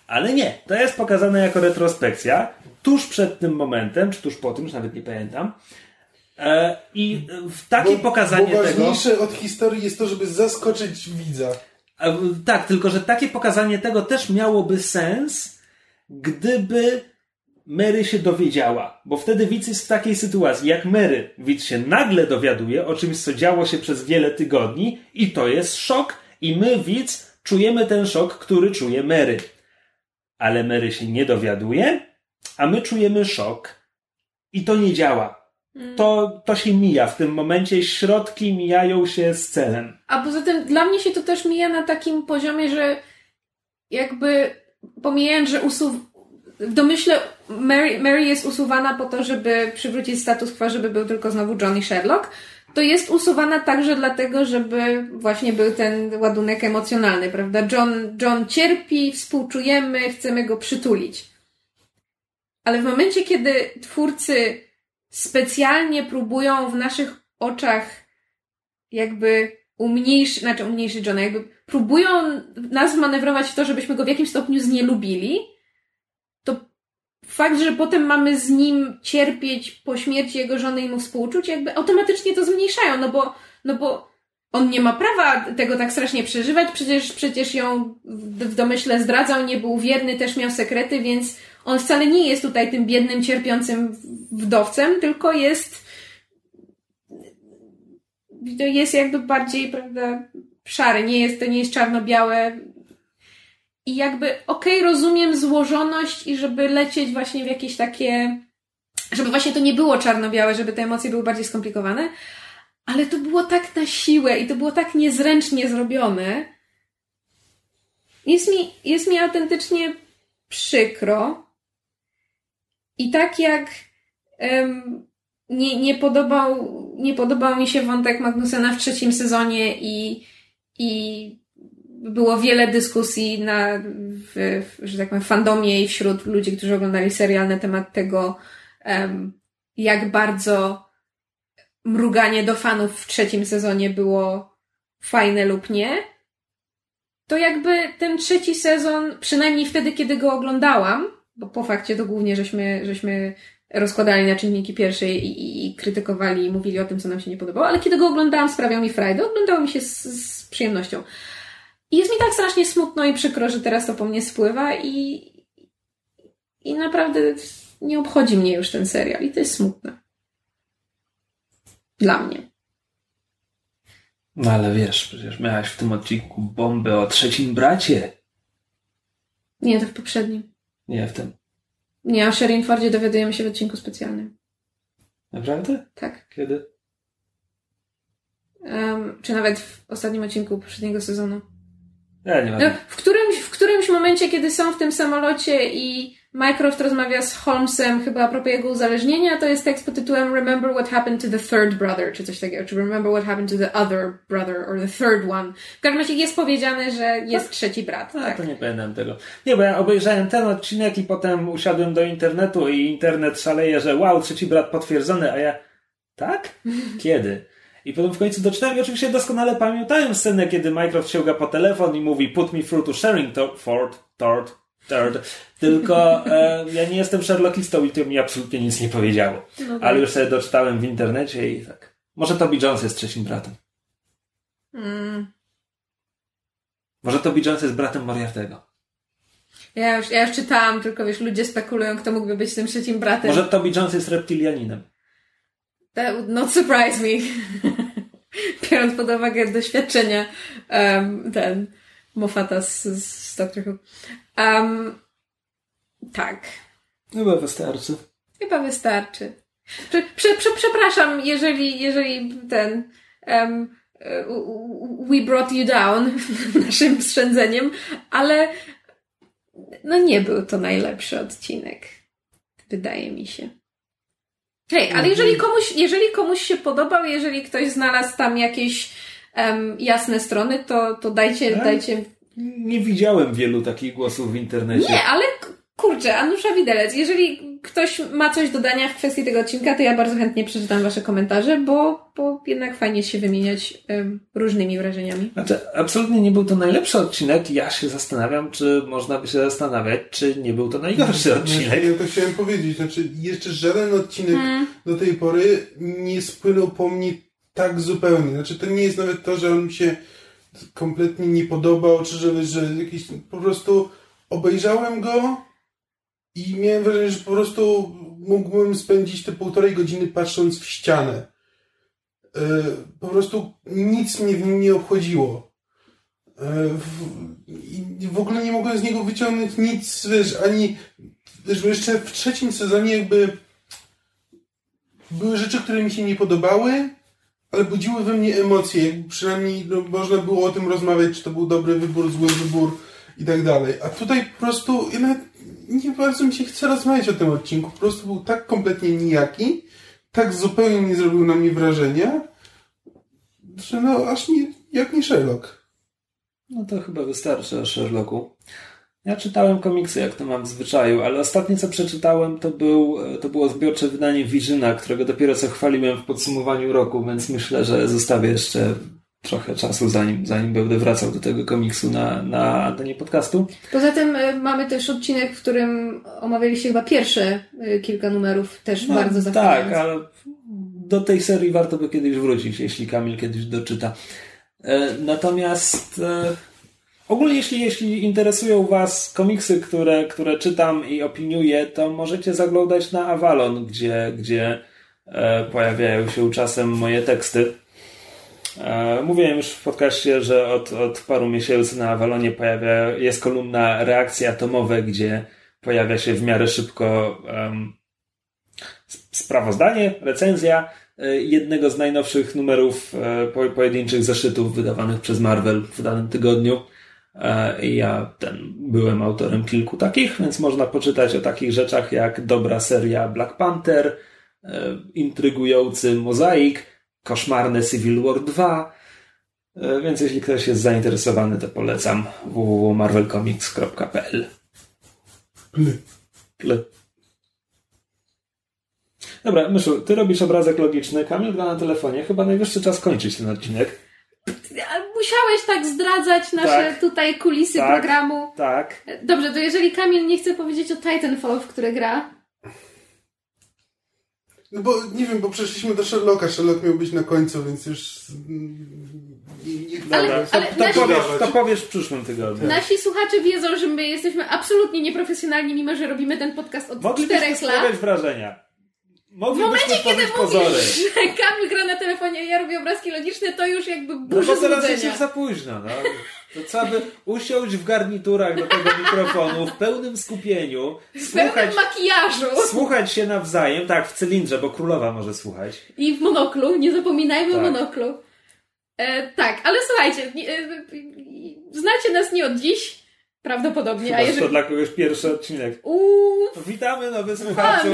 Ale nie, to jest pokazane jako retrospekcja, tuż przed tym momentem, czy tuż po tym, już nawet nie pamiętam. E, I w takie bo, pokazanie bo ważniejsze tego. Od historii jest to, żeby zaskoczyć widza. E, tak, tylko że takie pokazanie tego też miałoby sens, gdyby Mary się dowiedziała, bo wtedy widz jest w takiej sytuacji, jak Mary, widz się nagle dowiaduje o czymś, co działo się przez wiele tygodni i to jest szok i my, widz, czujemy ten szok, który czuje Mary. Ale Mary się nie dowiaduje, a my czujemy szok i to nie działa. Mm. To, to się mija. W tym momencie środki mijają się z celem. A poza tym dla mnie się to też mija na takim poziomie, że jakby pomijając, że usuw w domyśle Mary, Mary jest usuwana po to, żeby przywrócić status quo, żeby był tylko znowu Johnny Sherlock. To jest usuwana także dlatego, żeby właśnie był ten ładunek emocjonalny, prawda? John, John cierpi, współczujemy, chcemy go przytulić. Ale w momencie, kiedy twórcy specjalnie próbują w naszych oczach jakby umniejszyć, znaczy umniejszyć Johna, jakby próbują nas manewrować w to, żebyśmy go w jakimś stopniu znielubili, fakt, że potem mamy z nim cierpieć po śmierci jego żony i mu współczuć, jakby automatycznie to zmniejszają, no bo, no bo on nie ma prawa tego tak strasznie przeżywać, przecież, przecież ją w domyśle zdradzał, nie był wierny, też miał sekrety, więc on wcale nie jest tutaj tym biednym, cierpiącym wdowcem, tylko jest jest jakby bardziej, prawda, szary, nie jest, to nie jest czarno-białe. I jakby, okej, okay, rozumiem złożoność i żeby lecieć właśnie w jakieś takie, żeby właśnie to nie było czarno-białe, żeby te emocje były bardziej skomplikowane, ale to było tak na siłę i to było tak niezręcznie zrobione. Jest mi, jest mi autentycznie przykro. I tak jak um, nie, nie, podobał, nie podobał mi się wątek Magnusena w trzecim sezonie i, i było wiele dyskusji na, w, w, że tak powiem, fandomie i wśród ludzi, którzy oglądali serial na temat tego, um, jak bardzo mruganie do fanów w trzecim sezonie było fajne lub nie. To jakby ten trzeci sezon, przynajmniej wtedy, kiedy go oglądałam, bo po fakcie to głównie żeśmy, żeśmy rozkładali na czynniki pierwsze i, i, i, krytykowali i mówili o tym, co nam się nie podobało, ale kiedy go oglądałam, sprawiał mi frajdę, oglądało mi się z, z przyjemnością. I jest mi tak strasznie smutno i przykro, że teraz to po mnie spływa i, i naprawdę nie obchodzi mnie już ten serial i to jest smutne. Dla mnie. No ale wiesz, przecież miałaś w tym odcinku bombę o trzecim bracie. Nie, to w poprzednim. Nie, w tym. Nie, o Sherin Fordzie dowiadujemy się w odcinku specjalnym. Naprawdę? Tak. Kiedy? Um, czy nawet w ostatnim odcinku poprzedniego sezonu. Ja nie wiem. No, w, którymś, w którymś momencie, kiedy są w tym samolocie i Mycroft rozmawia z Holmesem chyba a propos jego uzależnienia, to jest tekst pod tytułem Remember what happened to the third brother, czy coś takiego, czy Remember what happened to the other brother, or the third one. W każdym razie jest powiedziane, że jest tak? trzeci brat. A, tak. to nie pamiętam tego. Nie, bo ja obejrzałem ten odcinek i potem usiadłem do internetu i internet szaleje, że wow, trzeci brat potwierdzony, a ja tak? Kiedy? I potem w końcu doczytałem i oczywiście doskonale pamiętałem scenę, kiedy Mycroft sięga po telefon i mówi put me through to sharing to Ford, Tord, Third. Tylko e, ja nie jestem Sherlockistą i to mi absolutnie nic nie powiedziało. No. Ale już sobie doczytałem w internecie i tak. Może Toby Jones jest trzecim bratem. Mm. Może Toby Jones jest bratem Moriartego. Ja już, ja już czytałam, tylko wiesz, ludzie spekulują, kto mógłby być tym trzecim bratem. Może Toby Jones jest reptilianinem. That would not surprise me. [LAUGHS] Biorąc pod uwagę doświadczenia um, ten Moffata z, z Doctor Who. Um, tak. Chyba wystarczy. Chyba wystarczy. Prze, prze, prze, przepraszam, jeżeli, jeżeli ten um, we brought you down [LAUGHS] naszym strzędzeniem, ale no nie był to najlepszy odcinek. Wydaje mi się. Hej, ale jeżeli mhm. komuś, jeżeli komuś się podobał, jeżeli ktoś znalazł tam jakieś um, jasne strony, to, to dajcie, tak? dajcie nie widziałem wielu takich głosów w internecie. Nie, ale kurczę, Anusza Widelec, jeżeli ktoś ma coś do dania w kwestii tego odcinka, to ja bardzo chętnie przeczytam Wasze komentarze, bo, bo jednak fajnie się wymieniać um, różnymi wrażeniami. Znaczy, absolutnie nie był to najlepszy odcinek. Ja się zastanawiam, czy można by się zastanawiać, czy nie był to najgorszy znaczy, odcinek. Ja to chciałem powiedzieć. Znaczy, jeszcze żaden odcinek hmm. do tej pory nie spłynął po mnie tak zupełnie. Znaczy, to nie jest nawet to, że on mi się kompletnie nie podobał, czy że, że jakiś, po prostu obejrzałem go i miałem wrażenie, że po prostu mógłbym spędzić te półtorej godziny patrząc w ścianę. E, po prostu nic mnie w nim nie obchodziło. E, w ogóle nie mogłem z niego wyciągnąć nic, wiesz, ani wiesz, jeszcze w trzecim sezonie jakby były rzeczy, które mi się nie podobały, ale budziły we mnie emocje. Jakby przynajmniej no, można było o tym rozmawiać, czy to był dobry wybór, zły wybór i tak dalej. A tutaj po prostu ja nawet nie bardzo mi się chce rozmawiać o tym odcinku. Po prostu był tak kompletnie nijaki, tak zupełnie nie zrobił na mnie wrażenia, że no aż nie, jak nie Sherlock. No to chyba wystarczy o Sherlocku. Ja czytałem komiksy, jak to mam w zwyczaju, ale ostatnie co przeczytałem to, był, to było zbiorcze wydanie Vizyna, którego dopiero co chwaliłem w podsumowaniu roku, więc myślę, że zostawię jeszcze trochę czasu, zanim, zanim będę wracał do tego komiksu na, na antenie podcastu. Poza tym y, mamy też odcinek, w którym omawialiście chyba pierwsze y, kilka numerów, też no, bardzo zachwycające. Tak, ale do tej serii warto by kiedyś wrócić, jeśli Kamil kiedyś doczyta. E, natomiast e, Ogólnie, jeśli, jeśli interesują Was komiksy, które, które czytam i opiniuję, to możecie zaglądać na Avalon, gdzie, gdzie e, pojawiają się czasem moje teksty. E, mówiłem już w podcaście, że od, od paru miesięcy na Walonie pojawia, jest kolumna reakcje atomowe, gdzie pojawia się w miarę szybko um, sprawozdanie, recenzja e, jednego z najnowszych numerów e, pojedynczych zeszytów wydawanych przez Marvel w danym tygodniu. Ja ten, byłem autorem kilku takich, więc można poczytać o takich rzeczach jak dobra seria Black Panther, intrygujący Mozaik, koszmarne Civil War 2. Więc jeśli ktoś jest zainteresowany, to polecam www.marvelcomics.pl. Pl. Pl. Dobra, Myszu, ty robisz obrazek logiczny, Kamil gra na telefonie. Chyba najwyższy czas kończyć ten odcinek. Musiałeś tak zdradzać nasze tak, tutaj kulisy tak, programu. Tak. Dobrze, to jeżeli Kamil nie chce powiedzieć o Titanfall, w które gra. No bo nie wiem, bo przeszliśmy do Sherlocka. Sherlock miał być na końcu, więc już. Nie, ale, ale to, to, nasi, powiesz, to powiesz w przyszłym tygodniu. Nasi słuchacze wiedzą, że my jesteśmy absolutnie nieprofesjonalni, mimo że robimy ten podcast od czterech lat. wrażenia. W momencie, kiedy pozory. mówisz, że Kamil gra na telefonie, a ja robię obrazki logiczne, to już jakby burzy No bo teraz jest już za późno, no. To trzeba by usiąść w garniturach do tego mikrofonu, w pełnym skupieniu. W słuchać, pełnym makijażu. Słuchać się nawzajem, tak, w cylindrze, bo królowa może słuchać. I w monoklu, nie zapominajmy tak. o monoklu. E, tak, ale słuchajcie, e, znacie nas nie od dziś, Prawdopodobnie. Chyba, a jeżeli... to dla kogoś pierwszy odcinek. Uuu. Witamy nowy słuchaczu.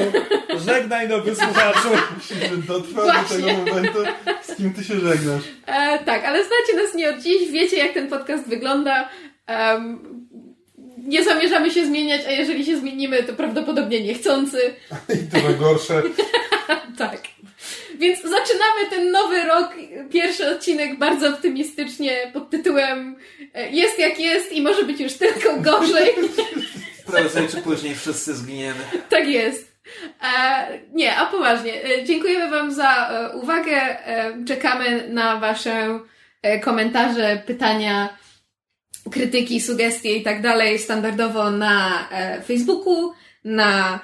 Żegnaj nowy słuchaczu. Myślę, że dotrwa do tego momentu, z kim ty się żegnasz. E, tak, ale znacie nas nie od dziś, wiecie jak ten podcast wygląda. Um, nie zamierzamy się zmieniać, a jeżeli się zmienimy, to prawdopodobnie niechcący. I to najgorsze. [LAUGHS] tak. Więc zaczynamy ten nowy rok, pierwszy odcinek bardzo optymistycznie pod tytułem e, Jest jak jest i może być już tylko gorzej. [LAUGHS] Prędzej czy później wszyscy zginiemy. Tak jest. E, nie, a poważnie. E, dziękujemy Wam za e, uwagę. Czekamy na Wasze komentarze, pytania, krytyki, sugestie i tak dalej standardowo na Facebooku, na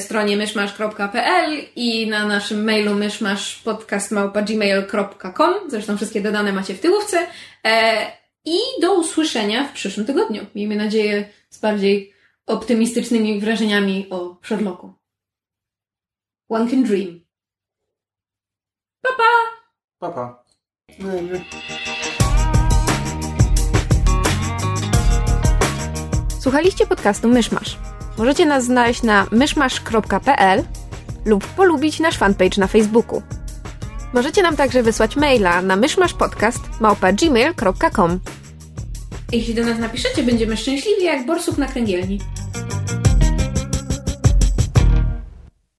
stronie myszmasz.pl i na naszym mailu myszmaszpodcast.gmail.com. Zresztą wszystkie dodane macie w tyłówce. E, I do usłyszenia w przyszłym tygodniu. Miejmy nadzieję z bardziej optymistycznymi wrażeniami o Sherlocku. One can dream. Pa, pa! Pa, pa. Słuchaliście podcastu Myszmasz. Możecie nas znaleźć na myszmasz.pl lub polubić nasz fanpage na Facebooku. Możecie nam także wysłać maila na myszmaszpodcast.gmail.com Jeśli do nas napiszecie, będziemy szczęśliwi jak borsuk na kręgielni.